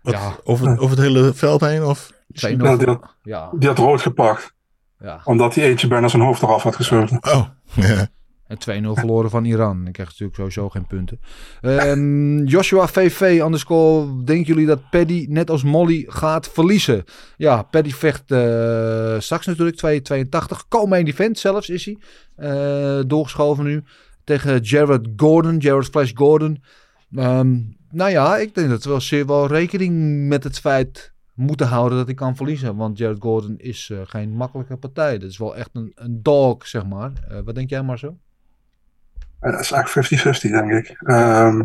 wat, ja. over, over het hele veld heen? Of? Ja, die, had, ja. die had rood gepakt. Ja. Omdat hij eentje bijna zijn hoofd eraf had geschoten. Oh, ja. En 2-0 verloren van Iran. Ik krijg natuurlijk sowieso geen punten. Um, Joshua VV, underscore. Denken jullie dat Paddy net als Molly gaat verliezen? Ja, Paddy vecht uh, straks natuurlijk 2,82. Komen in event zelfs is hij. Uh, doorgeschoven nu. tegen Jared Gordon, Jared Flash Gordon. Ehm, nou ja, ik denk dat we wel zeer wel rekening met het feit moeten houden dat hij kan verliezen. Want Jared Gordon is eh, geen makkelijke partij. Dat is wel echt een, een dog, zeg maar. Eh, wat denk jij maar zo? Dat is eigenlijk 50-50, denk ik. Ehm,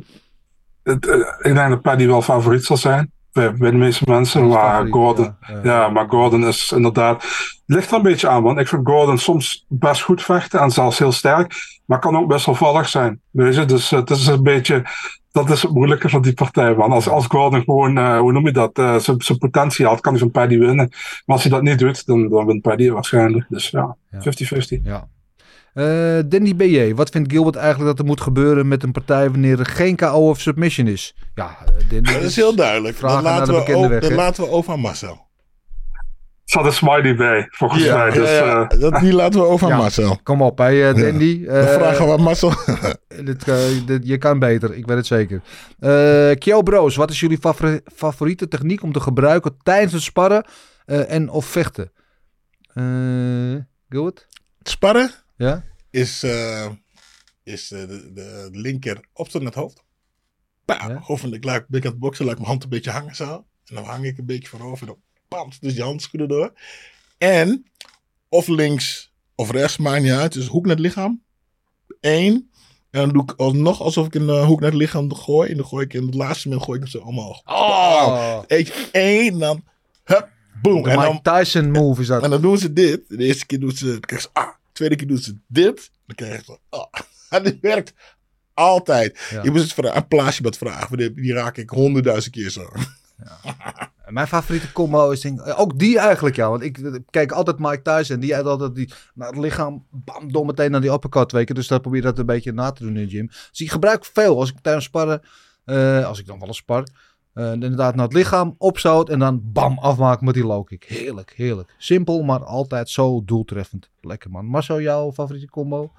het, eh, ik denk dat Paddy wel favoriet zal zijn. Bij, bij de meeste mensen. Maar favoriet, Gordon, ja, ja, ja. maar Gordon is inderdaad. Ligt er een beetje aan, want ik vind Gordon soms best goed vechten en zelfs heel sterk. Maar kan ook best wel vallig zijn. Weet je, dus het is een beetje. Dat is het moeilijke van die partij. Want als, als Gordon gewoon, eh, hoe noem je dat, eh, zijn zijn potentie had, kan hij van Paddy winnen. Maar als hij dat niet doet, dan, dan wint Paddy waarschijnlijk. Dus ja, 50-50. Ja. Eh, Danny BJ, wat vindt Gilbert eigenlijk dat er moet gebeuren met een partij wanneer er geen KO of submission is? Ja, Danny, *laughs* Dat is heel duidelijk. Naar laten, we, bekende o- weg, dat hè? laten we over aan Marcel. Zat een smiley bij, volgens mij. Dus, ja, eh, dat, die laten we over aan Ja. Marcel. Kom op, hè, eh, Dandy. We Eh, vragen wat Marcel... *laughs* dit, eh, dit- je kan beter, ik weet het zeker. Eh Kyo Bros, wat is jullie favori- favoriete techniek om te gebruiken tijdens het sparren eh, en of vechten? Eh Gilbert? Sparren Ja? is, eh, is eh, de, de linker op het hoofd. Pa, Ja. Hoffelijk laat ik ben ik aan het boksen, laat ik mijn hand een beetje hangen zo. En dan hang ik een beetje voorover. Dan dus die handschoenen door. En of links of rechts, maakt niet uit. Dus hoek naar het lichaam. Eén. En dan doe ik alsnog alsof ik een hoek naar het lichaam gooi. En dan gooi ik in het laatste moment gooi ik hem zo omhoog. Oh, Eentje, één, dan hup, boom. de En Mike dan, Tyson move is dat. en dan doen ze dit. De eerste keer doen ze, dan krijg je ah. De tweede keer doen ze dit. Dan krijg je zo, ah. *laughs* En dit werkt altijd. Ja. Je moet het vragen, een plaatsje vragen. want Die, die raak ik honderdduizend keer zo. *laughs* Mijn favoriete combo is denk ook die eigenlijk ja. Want ik eh, kijk altijd Mike Tyson. Die had altijd die, naar het lichaam, bam, dom meteen naar die uppercut weken. Dus dat probeer ik dat een beetje na te doen in de gym. Dus ik gebruik veel als ik tijdens sparren, eh, als ik dan wel eens spar. eh, inderdaad naar het lichaam, opzout en dan bam, afmaken met die low kick. Heerlijk, heerlijk. Simpel, maar altijd zo doeltreffend. Lekker man. Marcel, jouw favoriete combo?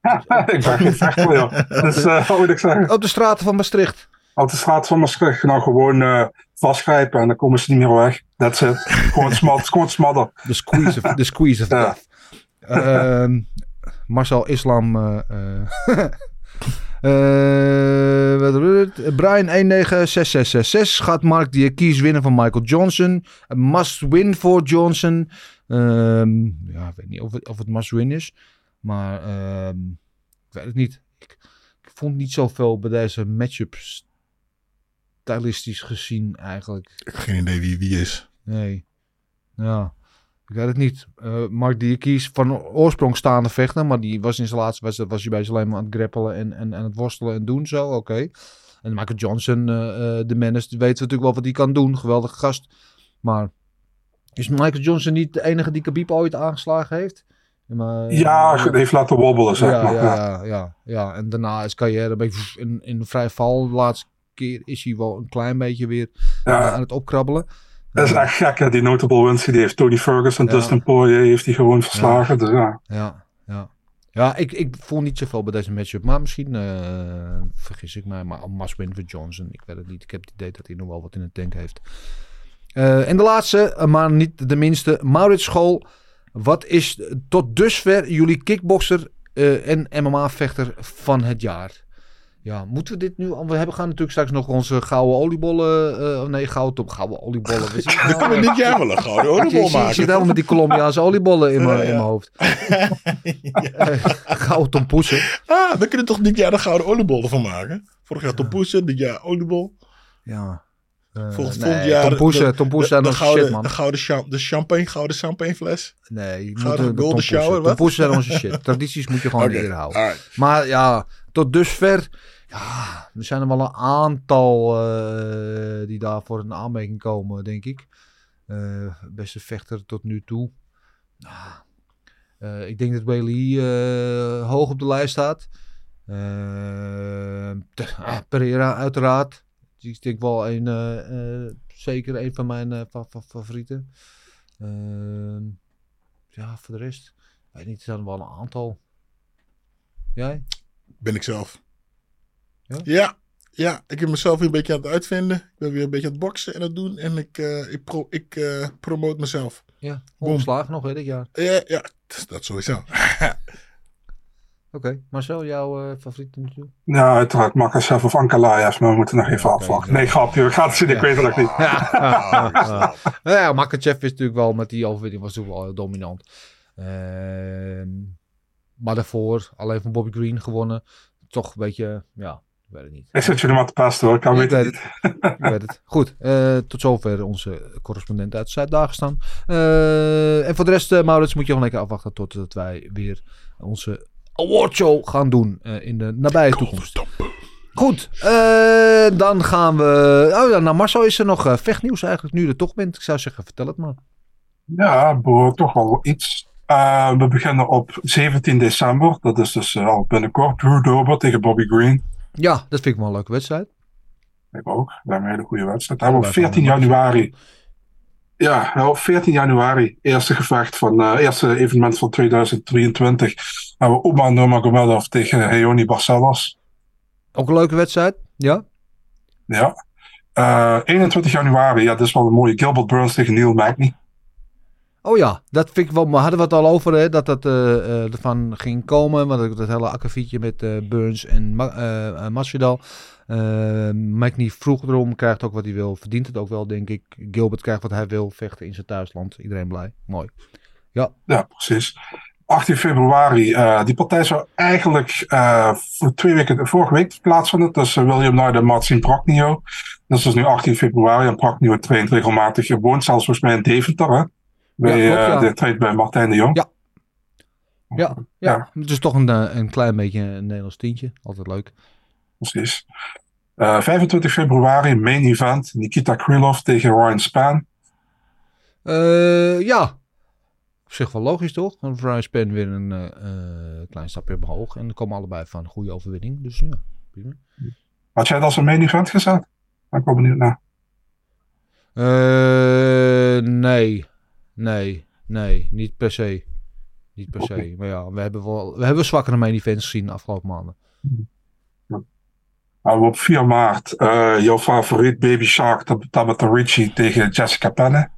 *laughs* ik ben geen vechter, joh. Dus wat moet ik zeggen? Op de straten van Maastricht. Op de straat van Maastricht nou gewoon eh, vastgrijpen en dan komen ze niet meer weg. That's it. gewoon, *laughs* smad, gewoon smadden. De squeeze of, de squeeze of Ja. death. Ehm, Marcel Islam. eh, eh? *laughs* Brian 196666 gaat Mark Diakis winnen van Michael Johnson. A must win voor Johnson. Ehm, ja, ik weet niet of het, of het must win is. Maar ehm, ik weet het niet. Ik, ik vond niet zoveel bij deze matchup stylistisch gezien eigenlijk. Ik heb geen idee wie wie is. Nee. Ja. Ik weet het niet. Eh Mark Diakis van oorsprong staande vechter. Maar die was in zijn laatste wedstrijd was hij bij alleen maar aan het greppelen en, en, en het worstelen en doen zo. Oké. En Michael Johnson, eh, eh, de menace, die weten we natuurlijk wel wat hij kan doen. Geweldige gast. Maar is Michael Johnson niet de enige die Khabib ooit aangeslagen heeft? Maar, Ja, het heeft laten wobbelen, zeg ja, maar. ja, Ja. ja. En daarna is carrière een beetje in, in de vrij val. De laatste keer is hij wel een klein beetje weer Ja. eh, aan het opkrabbelen. Dat is echt gek, hè, die notable wins die heeft Tony Ferguson. Dustin Poirier heeft hij gewoon verslagen. Dus ja. Ja, ja. Ja, ik, ik voel niet zoveel bij deze matchup. Maar misschien eh, vergis ik mij. Maar must win voor Johnson. Ik weet het niet. Ik heb het idee dat hij nog wel wat in het tank heeft. Eh, en de laatste, eh, maar niet de minste. Maurits School. Wat is tot dusver jullie kickboxer eh, en MMA-vechter van het jaar? Ja, moeten we dit nu... We hebben gaan natuurlijk straks nog onze gouden oliebollen... eh, of nee, gouden, top, gouden oliebollen. We *laughs* zien kunnen we dit jaar wel een gouden oliebol ik, zie- ik maken. zit helemaal met die Colombiaanse oliebollen in mijn Ja, in ja. mijn hoofd. *laughs* *laughs* Eh, Gouden tompoesen. Ah, we kunnen toch dit jaar een gouden oliebol ervan maken? Vorig jaar tompoesen, dit jaar oliebol. Ja. Eh, Volgend, nee, volgend jaar tompoesen, de, tompoesen de, de, gouden, shit, man. de gouden cham- de champagne, gouden champagnefles. Nee, je Gouden moet de golden tompoesen. shower? Tompoesen zijn onze shit. Tradities moet je gewoon eer houden. Maar ja, tot dusver... Ja, er zijn er wel een aantal eh, die daarvoor in aanmerking komen, denk ik. Eh, beste vechter tot nu toe. Eh, ik denk dat Bailey hoog op de lijst staat. Pereira uiteraard. Die is denk ik wel een, zeker een van mijn fa- fa- favorieten. Ehm, ja, voor de rest. Weet niet, er zijn er wel een aantal. Jij? Ben ik zelf. Ja? Ja, ja, ik heb mezelf weer een beetje aan het uitvinden. Ik ben weer een beetje aan het boksen en het doen. En ik, eh, ik, pro, ik eh, promote mezelf. Ja, Boom. ongeslagen nog hè, dit jaar. Ja, ja, dat, sowieso. *laughs* Oké, Marcel, jouw eh favoriete natuurlijk? Ja, uiteraard Makachev of Ankalaev, maar we moeten nog even afwachten. Nee, grapje, we gaan het zien, ik weet het nog niet. *laughs* Ja, ja, ja. Nou ja, Makachev is natuurlijk wel met die overwinning was natuurlijk wel heel dominant. Ehm, maar daarvoor alleen van Bobby Green gewonnen. Toch een beetje, ja, ik weet het niet. Ik zit jullie maar te passen hoor, ik kan Ik weten weet het. Ik weet het. Goed, eh, tot zover onze correspondent uit Zuid-Dagestan. Eh, en voor de rest, eh, Maurits, moet je nog lekker afwachten tot wij weer onze awardshow gaan doen eh, in de nabije toekomst. Goed, eh, dan gaan we... Oh ja, nou Marcel, is er nog eh, vechtnieuws eigenlijk nu je er toch bent? Ik zou zeggen, vertel het maar. Ja, behoort toch wel iets. Eh, we beginnen op 17 december, dat is dus al binnenkort. Drew Dober tegen Bobby Green. Ja, dat vind ik wel een leuke wedstrijd. Ik ook, dat is een hele goede wedstrijd. Dan hebben we op Allebei 14 van januari. Ja, op 14 januari, eerste gevecht van, eh eerste evenement van 2023. Hebben we Umar Nurmagomedov tegen Heoni Barcelos. Ook een leuke wedstrijd, ja? Ja. Eh, 21 januari, ja, dat is wel een mooie. Gilbert Burns tegen Neil Magny. Oh ja, dat vind ik wel. Maar hadden we het al over hè, dat dat eh, eh, ervan ging komen. Want dat hele akkefietje met eh, Burns en Ma eh, Masvidal. Magny vroeg erom, krijgt ook wat hij wil. Verdient het ook wel, denk ik. Gilbert krijgt wat hij wil. Vechten in zijn thuisland. Iedereen blij. Mooi. Ja. Ja, precies. 18 februari. die partij zou eigenlijk twee weken, vorige week plaatsvinden. Tussen William Knight en Marcin Proknio. Dat is dus nu 18 februari. En Proknio traint regelmatig. Je woont zelfs volgens mij in Deventer. Hè? Bij, Ja, klopt, eh, de traint bij Martijn de Jong. Ja. Ja, ja. Het is toch een, eh, een klein beetje een Nederlands tientje. Altijd leuk. Precies. Eh, 25 februari, main event. Nikita Krylov tegen Ryan Span. Eh, ja. Op zich wel logisch toch? Ryan Span weer een eh, klein stapje omhoog. En dan komen allebei van een goede overwinning. Dus ja, prima. Had jij dat als een main event gezet? Ben ik wel benieuwd naar. Nee. Nee. Nee. Niet per se. Niet per se. Maar ja, we hebben wel we hebben zwakkere main events gezien de afgelopen maanden. Nou, op 4 maart, eh, jouw favoriet Baby Shark Tabata Ricci tegen Jessica Penne.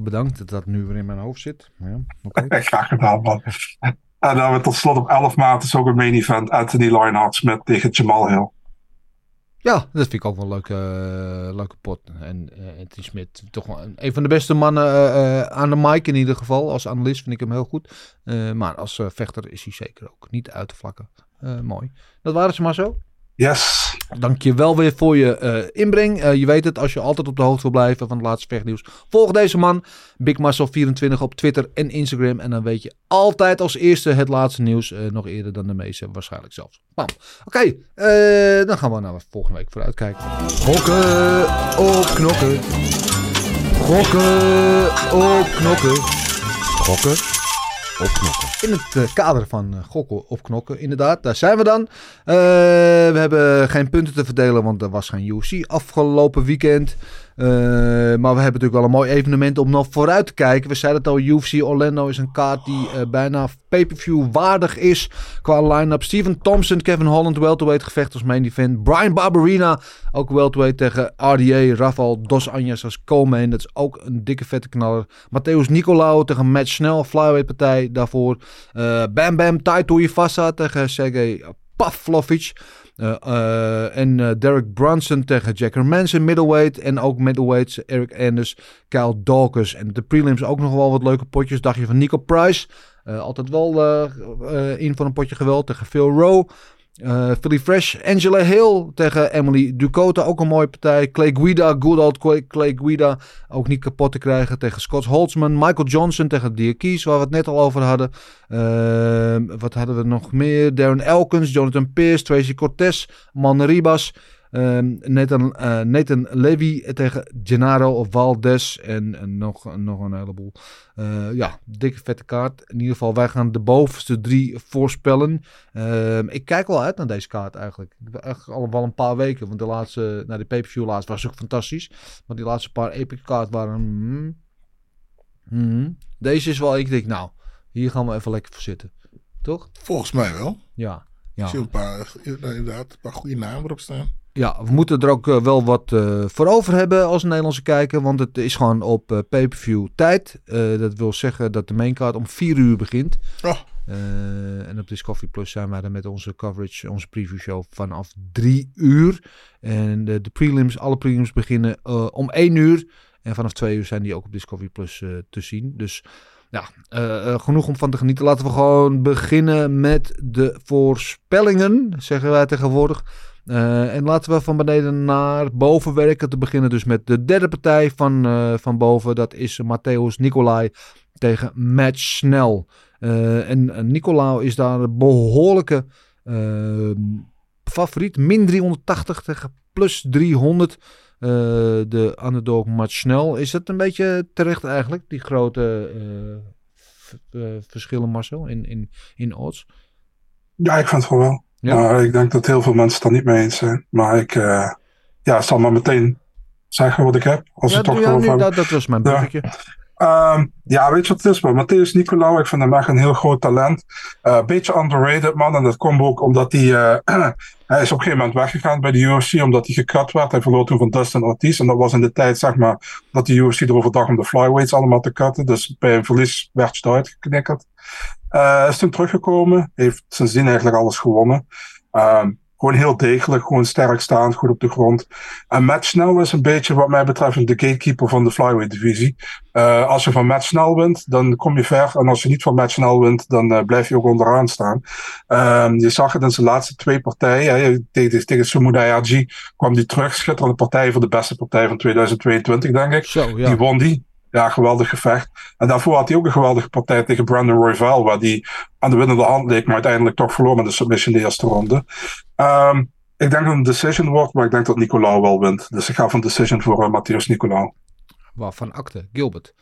Bedankt dat dat nu weer in mijn hoofd zit. Ja, oké. *laughs* Graag gedaan, man. En dan hebben we tot slot op 11 maart is ook een main event. Anthony Lionheart Smith tegen Jamal Hill. Ja, dat vind ik ook wel een leuke, eh, leuke pot. En eh Anthony Smith, toch wel een, een van de beste mannen eh, aan de mic in ieder geval. Als analist vind ik hem heel goed. Maar als vechter is hij zeker ook niet uit te vlakken. Mooi. Dat waren ze maar zo. Yes. Dank je wel weer voor je eh, inbreng. Eh, je weet het, als je altijd op de hoogte wil blijven van het laatste vechtnieuws. Volg deze man, Big Muscle24 op Twitter en Instagram. En dan weet je altijd als eerste het laatste nieuws. eh, nog eerder dan de meeste, waarschijnlijk zelfs. Bam. Oké, dan gaan we naar volgende week vooruitkijken. Gokken op knokken. Gokken op knokken. Gokken In het eh, kader van eh, gokken op knokken, inderdaad, daar zijn we dan. Eh, we hebben geen punten te verdelen, want er was geen UFC afgelopen weekend. Eh, maar we hebben natuurlijk wel een mooi evenement om nog vooruit te kijken. We zeiden het al, UFC Orlando is een kaart die eh, bijna pay-per-view waardig is qua line-up. Steven Thompson, Kevin Holland, welterweight gevecht als main event. Brian Barberina, ook welterweight tegen RDA. Rafael Dos Anjos als co-main, dat is ook een dikke vette knaller. Matthäus Nicolau tegen Matt Snell, flyweight partij daarvoor. Eh, Bam Bam Taito Ifasa tegen Sergey Pavlovic. Eh, eh, en eh, Derek Brunson tegen Jack Hermanson, middleweight. En ook middleweights Eric Anders, Kyle Dawkins. En de prelims ook nog wel wat leuke potjes. Dagje van Nico Price. Altijd wel in van een potje geweld tegen Phil Rowe. Eh, Philly Fresh, Angela Hill tegen Emily Ducota, ook een mooie partij. Clay Guida, good old Clay, Guida, ook niet kapot te krijgen tegen Scott Holtzman. Michael Johnson tegen Diakies, waar we het net al over hadden. Ehm, wat hadden we nog meer? Darren Elkins, Jonathan Pierce, Tracy Cortez, Man Ribas. Ehm, Nathan, eh, Nathan Levy tegen Gennaro Valdez en, en nog, nog een heleboel. Eh, ja, dikke vette kaart. In ieder geval, wij gaan de bovenste drie voorspellen. Ehm, ik kijk wel uit naar deze kaart eigenlijk. Ik echt al wel een paar weken. Want de laatste, nou, de pay-per-view laatst was ook fantastisch. Maar die laatste paar epic kaart waren... hmm, hmm. Deze is wel, ik denk, nou, hier gaan we even lekker voor zitten. Toch? Volgens mij wel. Ja. Ik Ja. zie een paar, inderdaad, een paar goede namen erop staan. Ja, we moeten er ook eh, wel wat eh, voor over hebben als Nederlandse kijker. Want het is gewoon op eh, pay-per-view tijd. Dat wil zeggen dat de maincard om 4 uur begint. Oh. En op Discovery Plus zijn wij er met onze coverage, onze preview show vanaf drie uur. En de, de prelims, alle prelims beginnen om één uur. En vanaf twee uur zijn die ook op Discovery Plus te zien. Dus ja, genoeg om van te genieten. Laten we gewoon beginnen met de voorspellingen, zeggen wij tegenwoordig. Eh, en laten we van beneden naar boven werken. Te beginnen dus met de derde partij van, eh, van boven. Dat is Matthäus Nicolai tegen Matt Snell. Eh, en Nicolau is daar een behoorlijke eh, favoriet. Min 380 tegen plus 300. Eh, de underdog Matt Snell. Is dat een beetje terecht eigenlijk? Die grote verschillen Marcel in, in, in odds? Ja, ik vind het gewoon wel. Ja. Maar ik denk dat heel veel mensen het er niet mee eens zijn. Maar ik eh, ja, zal maar meteen zeggen wat ik heb. Als Ja, het toch ja, nu, dat, dat was mijn Ja. bruggetje. Ehm, ja, weet je wat het is, man? Matthäus Nicolau, ik vind hem echt een heel groot talent. Eh, Een beetje underrated, man. En dat komt ook omdat hij... eh, *clears throat* hij is op een gegeven moment weggegaan bij de UFC, omdat hij gecut werd. Hij verloor toen van Dustin Ortiz. En dat was in de tijd, zeg maar, dat de UFC erover dacht om de flyweights allemaal te cutten. Dus bij een verlies werd je eruit geknikkerd. Eh, is toen teruggekomen. Heeft sindsdien eigenlijk alles gewonnen. Ehm, gewoon heel degelijk, gewoon sterk staand, goed op de grond. En Matt Snell is een beetje, wat mij betreft, de gatekeeper van de flyweight divisie. Eh, als je van Matt Snell wint, dan kom je ver. En als je niet van Matt Snell wint, dan eh, blijf je ook onderaan staan. Ehm, je zag het in zijn laatste twee partijen. Hè. Tegen, tegen Sumudai Haji kwam hij terug. Schitterende partij voor de beste partij van 2022, denk ik. Zo, ja. Die won die. Ja, geweldig gevecht. En daarvoor had hij ook een geweldige partij tegen Brandon Royval, waar hij aan de winnende hand leek, maar uiteindelijk toch verloor met de submission in de eerste ronde. Ehm, ik denk dat het een decision wordt, maar ik denk dat Nicolau wel wint. Dus ik ga van decision voor uh, Matthias Nicolau. Waarvan akte? Gilbert.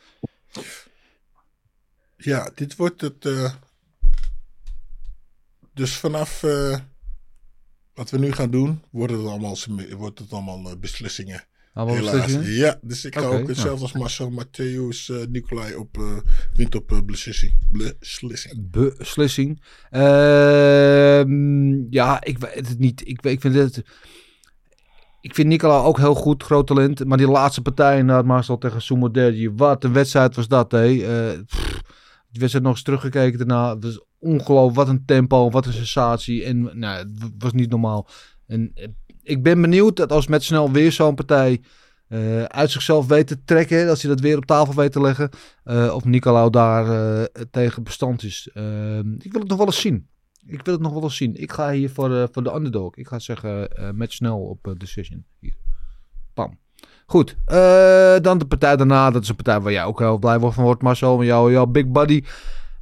Ja, dit wordt het. eh, dus vanaf eh, wat we nu gaan doen, wordt het allemaal, wordt het allemaal eh, beslissingen. Helaas. beslissingen? Ja, dus ik ga ook hetzelfde nou. als Marcel Matthäus uh, Nicolai op eh wint op eh, beslissing. beslissing. beslissing. Ehm, ja, ik weet het niet. Ik, ik vind het. Ik vind Nicola ook heel goed, groot talent. Maar die laatste partij inderdaad, Marcel tegen Sumo Derji. Wat een wedstrijd was dat, hé. Eh, pff, wedstrijd nog eens teruggekeken daarna. Het was ongelooflijk. Wat een tempo, wat een sensatie. En nou, het was niet normaal. En eh, ik ben benieuwd dat als met snel weer zo'n partij eh, uit zichzelf weet te trekken. Als hij dat weer op tafel weet te leggen. eh, of Nicolau daar eh, tegen bestand is. Ehm, ik wil het nog wel eens zien. Ik wil het nog wel eens zien. Ik ga hier voor, voor de underdog. Ik ga zeggen met snel op decision. Hier. Pam. Goed. dan de partij daarna. Dat is een partij waar jij ook heel blij van wordt, Marcel. Met jou, jouw big buddy.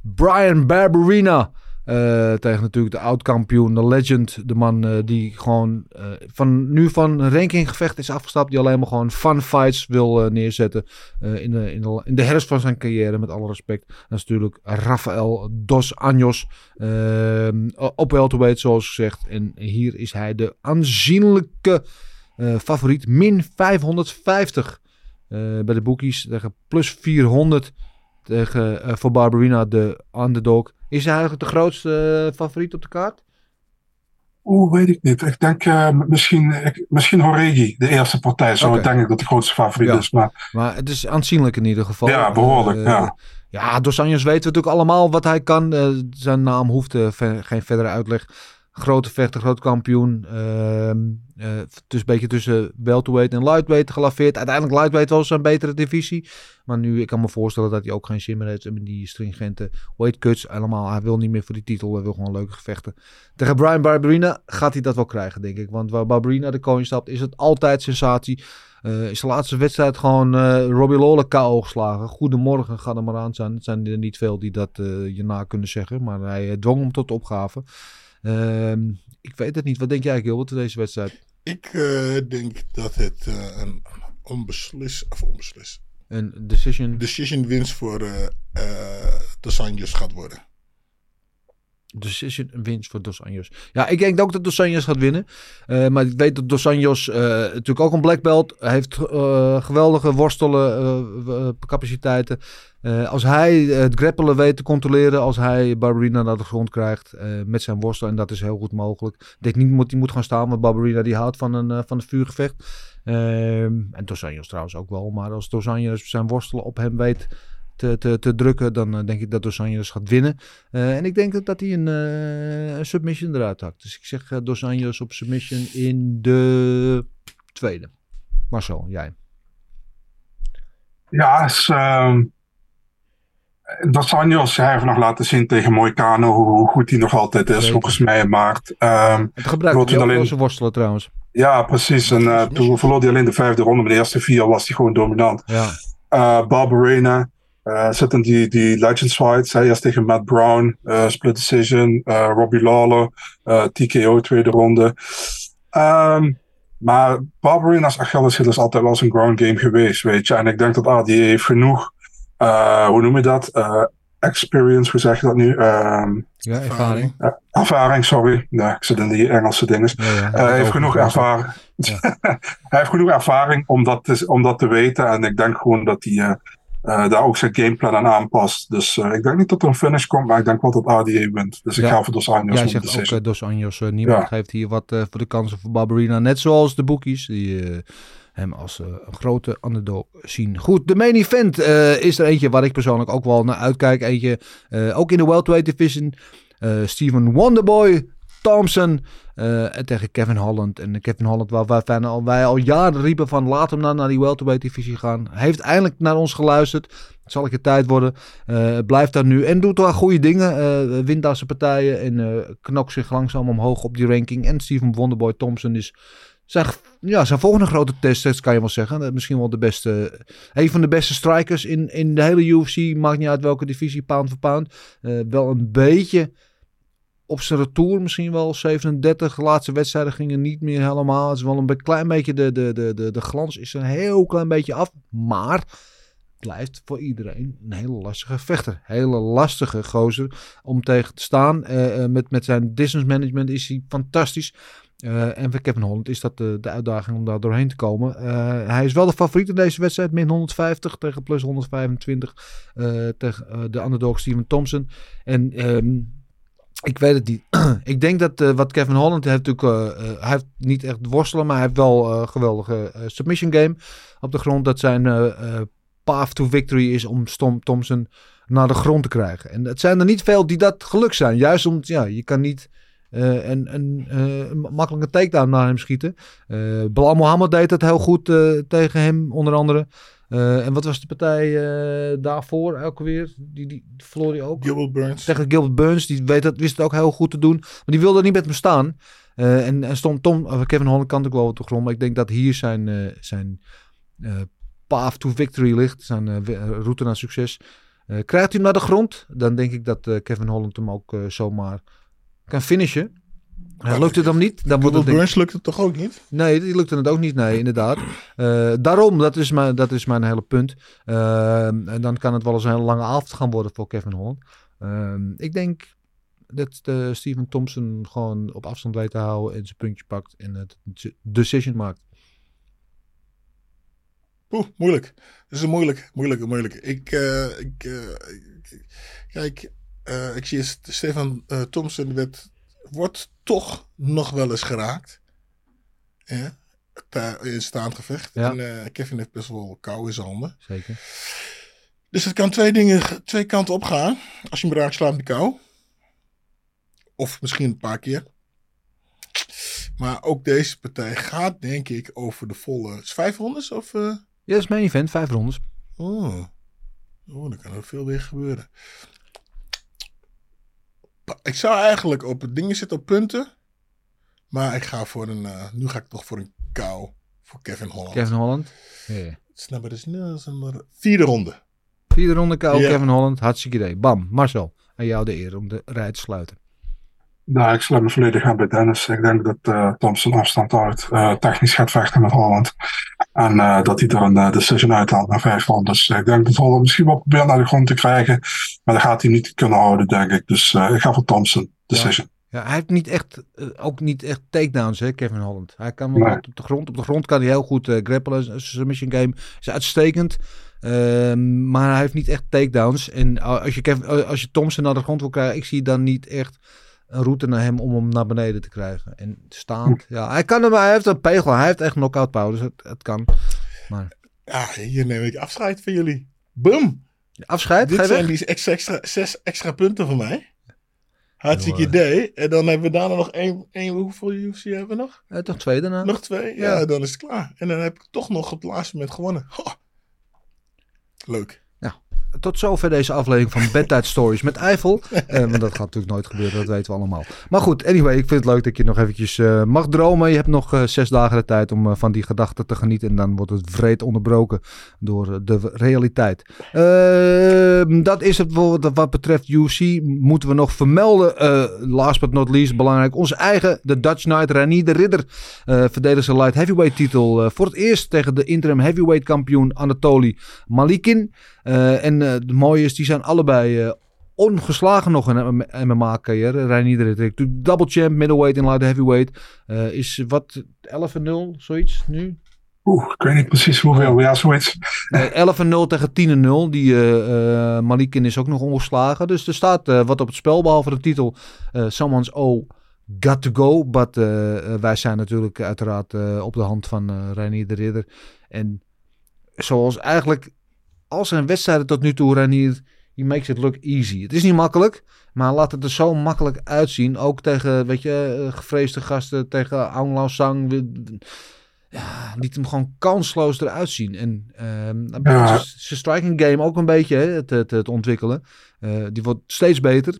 Brian Barberina. Eh, tegen natuurlijk de oud-kampioen, de legend. De man eh, die gewoon eh, van, nu van rankinggevecht is afgestapt. Die alleen maar gewoon fun fights wil neerzetten. in, de, in, de, in de herfst van zijn carrière, met alle respect. Dat is natuurlijk Rafael Dos Anjos. op welterweight, zoals gezegd. En hier is hij de aanzienlijke favoriet. Min 550 eh, bij de bookies. Tegen plus 400 tegen, voor Barberina, de underdog. Is hij eigenlijk de grootste eh, favoriet op de kaart? Oeh, weet ik niet. Ik denk eh, misschien, ik, misschien Horegi, de eerste partij. Zo denk ik dat de grootste favoriet Ja. is. Maar Maar het is aanzienlijk in ieder geval. Ja, behoorlijk, Eh, ja. Ja, Dos Anjos weten we natuurlijk allemaal wat hij kan. Zijn naam hoeft geen verdere uitleg. Grote vechter, groot kampioen. Dus een beetje tussen welterweight en lightweight gelaveerd. Uiteindelijk lightweight wel zijn betere divisie. Maar nu, ik kan me voorstellen dat hij ook geen zin meer heeft in die stringente weight cuts. Helemaal, hij wil niet meer voor die titel. Hij wil gewoon leuke gevechten. Tegen Brian Barberina gaat hij dat wel krijgen, denk ik. Want waar Barberina de koning stapt, is het altijd sensatie. Eh is de laatste wedstrijd gewoon eh, Robbie Lawler KO geslagen. Goedemorgen, ga er maar aan zijn. Het zijn er niet veel die dat je na kunnen zeggen. Maar hij dwong hem tot opgave. Ehm, ik weet het niet. Wat denk jij, Gilbert, deze wedstrijd? Ik eh, denk dat het eh, een onbeslis, of onbeslis, Een decision. decision winst voor eh, de Sanjos gaat worden. Decision winst voor Dos Anjos. Ja, ik denk ook dat Dos Anjos gaat winnen. Eh, maar ik weet dat Dos Anjos eh, natuurlijk ook een black belt. Heeft eh, geweldige worstelen capaciteiten. Als hij het grappelen weet te controleren, als hij Barberina naar de grond krijgt met zijn worstel, en dat is heel goed mogelijk. Ik denk niet dat hij moet gaan staan, want Barberina die houdt van een, van een vuurgevecht. Ehm, en Dos Anjos trouwens ook wel. Maar als Dos Anjos zijn worstelen op hem weet te, te, te drukken, dan eh, denk ik dat Dos Anjos gaat winnen. Eh, en ik denk dat, dat hij een, eh, een submission eruit hakt. Dus ik zeg eh, Dos Anjos op submission in de tweede. Marcel, jij. Ja, is, ehm Dos Anjos, hij heeft nog laten zien tegen Moicano hoe, hoe goed hij nog altijd is, Zeker. hoe gesmeid maakt. Ehm Het gebruikt Wordt hij alleen- worstelen trouwens. ja, precies. En eh, toen verloor hij alleen de vijfde ronde, maar de eerste vier was hij gewoon dominant. Ja. Uh, Barbarena uh, zit in die, die Legends fights. Hij eerst tegen Matt Brown, uh, split decision. Uh, Robbie Lawler, uh, TKO tweede ronde. Um, maar Barbarena's Achilles is altijd wel zijn ground game geweest, weet je. En ik denk dat ADA heeft genoeg, uh, hoe noem je dat? Uh, experience, hoe zeg je dat nu? Um, Ja, ervaring. uh, ervaring, sorry. Nee, ik zit in die Engelse dingen. Ja, ja. hij heeft genoeg ervaring. *laughs* hij heeft genoeg ervaring om dat, te, om dat te weten. En ik denk gewoon dat hij uh, uh, daar ook zijn gameplan aan aanpast. Dus uh, ik denk niet dat er een finish komt, maar ik denk wel dat ADA wint. Dus ik ga voor Dos Anjos. Jij zegt decision. ook uh, Dos Anjos. Niemand Ja. geeft hier wat voor de kansen voor Barbarina. Net zoals de boekies. Die hem als een grote underdog zien. Goed, de main event is er eentje waar ik persoonlijk ook wel naar uitkijk. Eentje ook in de welterweight division. Steven Wonderboy Thompson uh, tegen Kevin Holland. En Kevin Holland, waar wij, al, wij al jaren riepen van laat hem dan naar die welterweight divisie gaan. Heeft eindelijk naar ons geluisterd. Het zal ik de tijd worden. Uh, blijft daar nu en doet wel goede dingen. Uh, wint daar zijn partijen en knokt zich langzaam omhoog op die ranking. En Steven Wonderboy Thompson is zijn, ja, zijn volgende grote test, kan je wel zeggen. Misschien wel de beste, een van de beste strikers in, in de hele UFC. Maakt niet uit welke divisie, pound voor pound. Wel een beetje op zijn retour, misschien wel 37. De laatste wedstrijden gingen niet meer helemaal. Het is wel een klein beetje, de, de, de, de, de glans is een heel klein beetje af. Maar blijft voor iedereen een hele lastige vechter. Hele lastige gozer om tegen te staan. Uh, met, met zijn distance management is hij fantastisch. Uh, en voor Kevin Holland is dat de, uitdaging om daar doorheen te komen. Hij is wel de favoriet in deze wedstrijd. Min 150 tegen plus 125 uh, tegen de underdog Steven Thompson. En um, ik weet het niet. *clears throat* ik denk dat wat Kevin Holland heeft natuurlijk... hij heeft niet echt worstelen, maar hij heeft wel een geweldige submission game op de grond. Dat zijn path to victory is om Stom Thompson naar de grond te krijgen. En het zijn er niet veel die dat geluk zijn. Juist omdat ja, je kan niet... Uh, een makkelijke takedown naar hem schieten. Uh, Bilal Mohammed deed dat heel goed tegen hem, onder andere. En wat was de partij daarvoor elke weer? Die, die verloor hij ook. Gilbert Burns. Tegen Gilbert Burns. Die weet dat, wist het ook heel goed te doen. Maar die wilde niet met hem staan. en, en stond Tom, Kevin Holland kan ook wel op de grond. Maar ik denk dat hier zijn, zijn path to victory ligt. Zijn route naar succes. krijgt hij hem naar de grond? Dan denk ik dat Kevin Holland hem ook zomaar kan finishen. Lukt het hem niet, dan wordt het... Burns lukt het toch ook niet? Nee, die lukte het ook niet, nee, inderdaad. Uh, daarom, dat is, mijn, dat is mijn hele punt. Uh, en dan kan het wel eens een hele lange avond gaan worden voor Kevin Holland. ik denk dat Steven Thompson gewoon op afstand weet te houden en zijn puntje pakt en het decision maakt. Oeh, moeilijk. Dat is moeilijk, moeilijk, moeilijk. Ik, ik kijk... Ik zie Stefan Thompson werd, wordt toch nog wel eens geraakt. Ja, in staand gevecht. Ja. En uh, Kevin heeft best wel kou in zijn handen. Zeker. Dus het kan twee, dingen, twee kanten op gaan. Als je hem raakt, slaat die kou. Of misschien een paar keer. Maar ook deze partij gaat denk ik over de volle... Is vijf rondes? Of, Ja, dat is mijn event. Vijf rondes. Oh. oh, dan kan er veel weer gebeuren. Ik zou eigenlijk op het dingen zitten op punten. Maar ik ga voor een. Uh, nu ga ik toch voor een kou. Voor Kevin Holland. Kevin Holland. Yeah. Snap dus nummer vierde ronde. Vierde ronde kou. Kevin Holland. Hartstikke idee. Bam, Marcel. Aan jou de eer om de rij te sluiten. Nou, ik sluit me volledig aan bij Dennis. Ik denk dat uh, Thompson afstand uit uh, technisch gaat vechten met Holland. En uh, dat hij er een decision uithaalt naar vijf rondes. Ik denk dat Holland misschien wel probeert naar de grond te krijgen. Maar dan gaat hij niet kunnen houden, denk ik. Dus ik ga voor Thompson. Decision. Ja. ja hij heeft niet echt, ook niet echt takedowns, hè, Kevin Holland. Hij kan wel nee. op de grond. Op de grond kan hij heel goed grappelen. Zijn submission game is uitstekend. Uh, maar hij heeft niet echt takedowns. En als je, Kevin, als je Thompson naar de grond wil krijgen, ik zie dan niet echt een route naar hem om hem naar beneden te krijgen. En staand, ja, hij kan hem, hij heeft een pegel, hij heeft echt knockout power, dus het, het kan. Maar... Ja, hier neem ik afscheid van jullie. Boom! Afscheid, Dit zijn weg? die extra, extra, zes extra punten voor mij. Hartstikke idee. En dan hebben we daarna nog één, één hoeveel UFC hebben we nog? Eh, toch twee daarna? Nog twee? Ja, Ja. dan is het klaar. En dan heb ik toch nog op het laatste moment gewonnen. Ho. Leuk. Tot zover deze aflevering van Bedtime Stories met Eiffel. *laughs* Eh, maar dat gaat natuurlijk nooit gebeuren, dat weten we allemaal. Maar goed, anyway, ik vind het leuk dat je nog eventjes eh, mag dromen. Je hebt nog eh, zes dagen de tijd om eh, van die gedachten te genieten. En dan wordt het vreed onderbroken door de realiteit. Ehm, dat is het voor wat betreft UC. Moeten we nog vermelden, last but not least, belangrijk. Onze eigen, de Dutch Knight, Rani de Ridder. verdedigt zijn light heavyweight titel voor het eerst tegen de interim heavyweight kampioen Anatoly Malikin. Eh, en eh, het mooie is, die zijn allebei eh, ongeslagen nog in MMA-carrière. Reinier de Ridder, natuurlijk double champ, middleweight en light heavyweight. Eh, is wat 11-0, zoiets nu? Oeh, ik weet niet precies hoeveel. Ja, zoiets. Nee, 11-0 tegen 10-0. Die eh, Malikin is ook nog ongeslagen. Dus er staat wat op het spel, behalve de titel eh Someone's Oh Got To Go. But wij zijn natuurlijk uiteraard op de hand van Reinier de Ridder. En zoals eigenlijk al zijn wedstrijden tot nu toe, Reinier, he makes it look easy. Het is niet makkelijk, maar laat het er zo makkelijk uitzien. Ook tegen, weet je, eh, gevreesde gasten, tegen Aung Lao Sang. Ja, liet hem gewoon kansloos eruit zien. En Ja. zijn striking game ook een beetje hè, het, het, het ontwikkelen. Eh, die wordt steeds beter.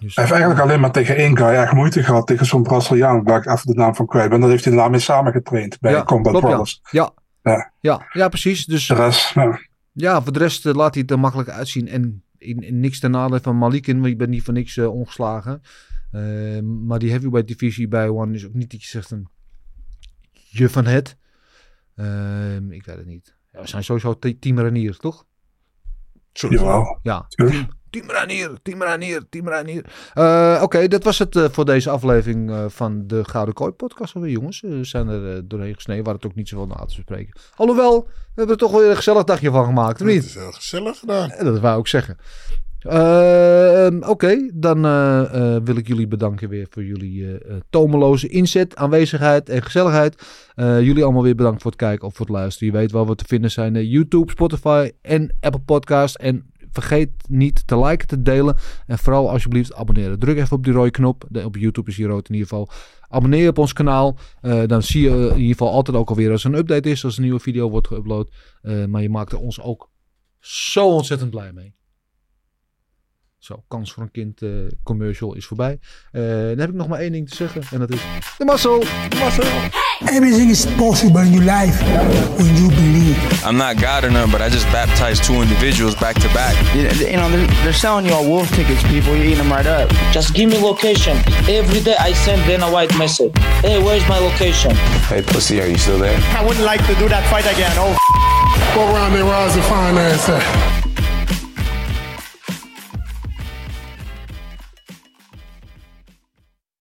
Dus, Hij heeft eigenlijk alleen maar tegen één guy echt moeite gehad. Tegen zo'n Braziliaan, waar ik even de naam van kwijt ben. Dat heeft hij daarmee samen getraind bij Ja, Combat. Brothers. ja. Ja. Ja, ja, precies. Dus De rest, ja. Ja, voor de rest eh, laat hij het er makkelijk uitzien. En in, in niks ten nadele van Malikin, want je bent niet voor niks eh, ongeslagen. Eh, maar die heavyweight divisie bij One is ook niet dat je zegt een je van het. Ik weet het niet. Ja, we zijn sowieso te- team Ranier, toch? Jawel. Ja, team, team Ranier, team Ranier, team Ranier. Eh, Oké, dat was het eh, voor deze aflevering eh, van de Gouden Kooi podcast alweer, jongens. We zijn er doorheen gesneden, waar het ook niet zoveel na te bespreken. Alhoewel, we hebben er toch wel weer een gezellig dagje van gemaakt, of Het niet? is heel gezellig gedaan. Dat wou ik ook zeggen. Ehm, Oké, dan wil ik jullie bedanken weer voor jullie tomeloze inzet, aanwezigheid en gezelligheid. Jullie allemaal weer bedankt voor het kijken of voor het luisteren. Je weet waar we te vinden zijn. YouTube, Spotify en Apple Podcast. En vergeet niet te liken, te delen. En vooral alsjeblieft abonneren. Druk even op die rode knop. De, op YouTube is die rood in ieder geval. Abonneer je op ons kanaal. Eh, dan zie je in ieder geval altijd ook alweer als er een update is. Als een nieuwe video wordt geüpload. Eh, maar je maakt er ons ook zo ontzettend blij mee. Zo, kans voor een kind eh, commercial is voorbij. Eh, dan heb ik nog maar één ding te zeggen. En dat is de mazzel. De mazzel. Everything is possible in your life when you believe. I'm not God or none, but I just baptized two individuals back to back. You, know, they're, they're selling you all wolf tickets, people. You're eating them right up. Just give me location. Every day I send Dana White message. Hey, where's my location? Hey, pussy, are you still there? I wouldn't like to do that fight again. Oh, Go around there, rise and finance.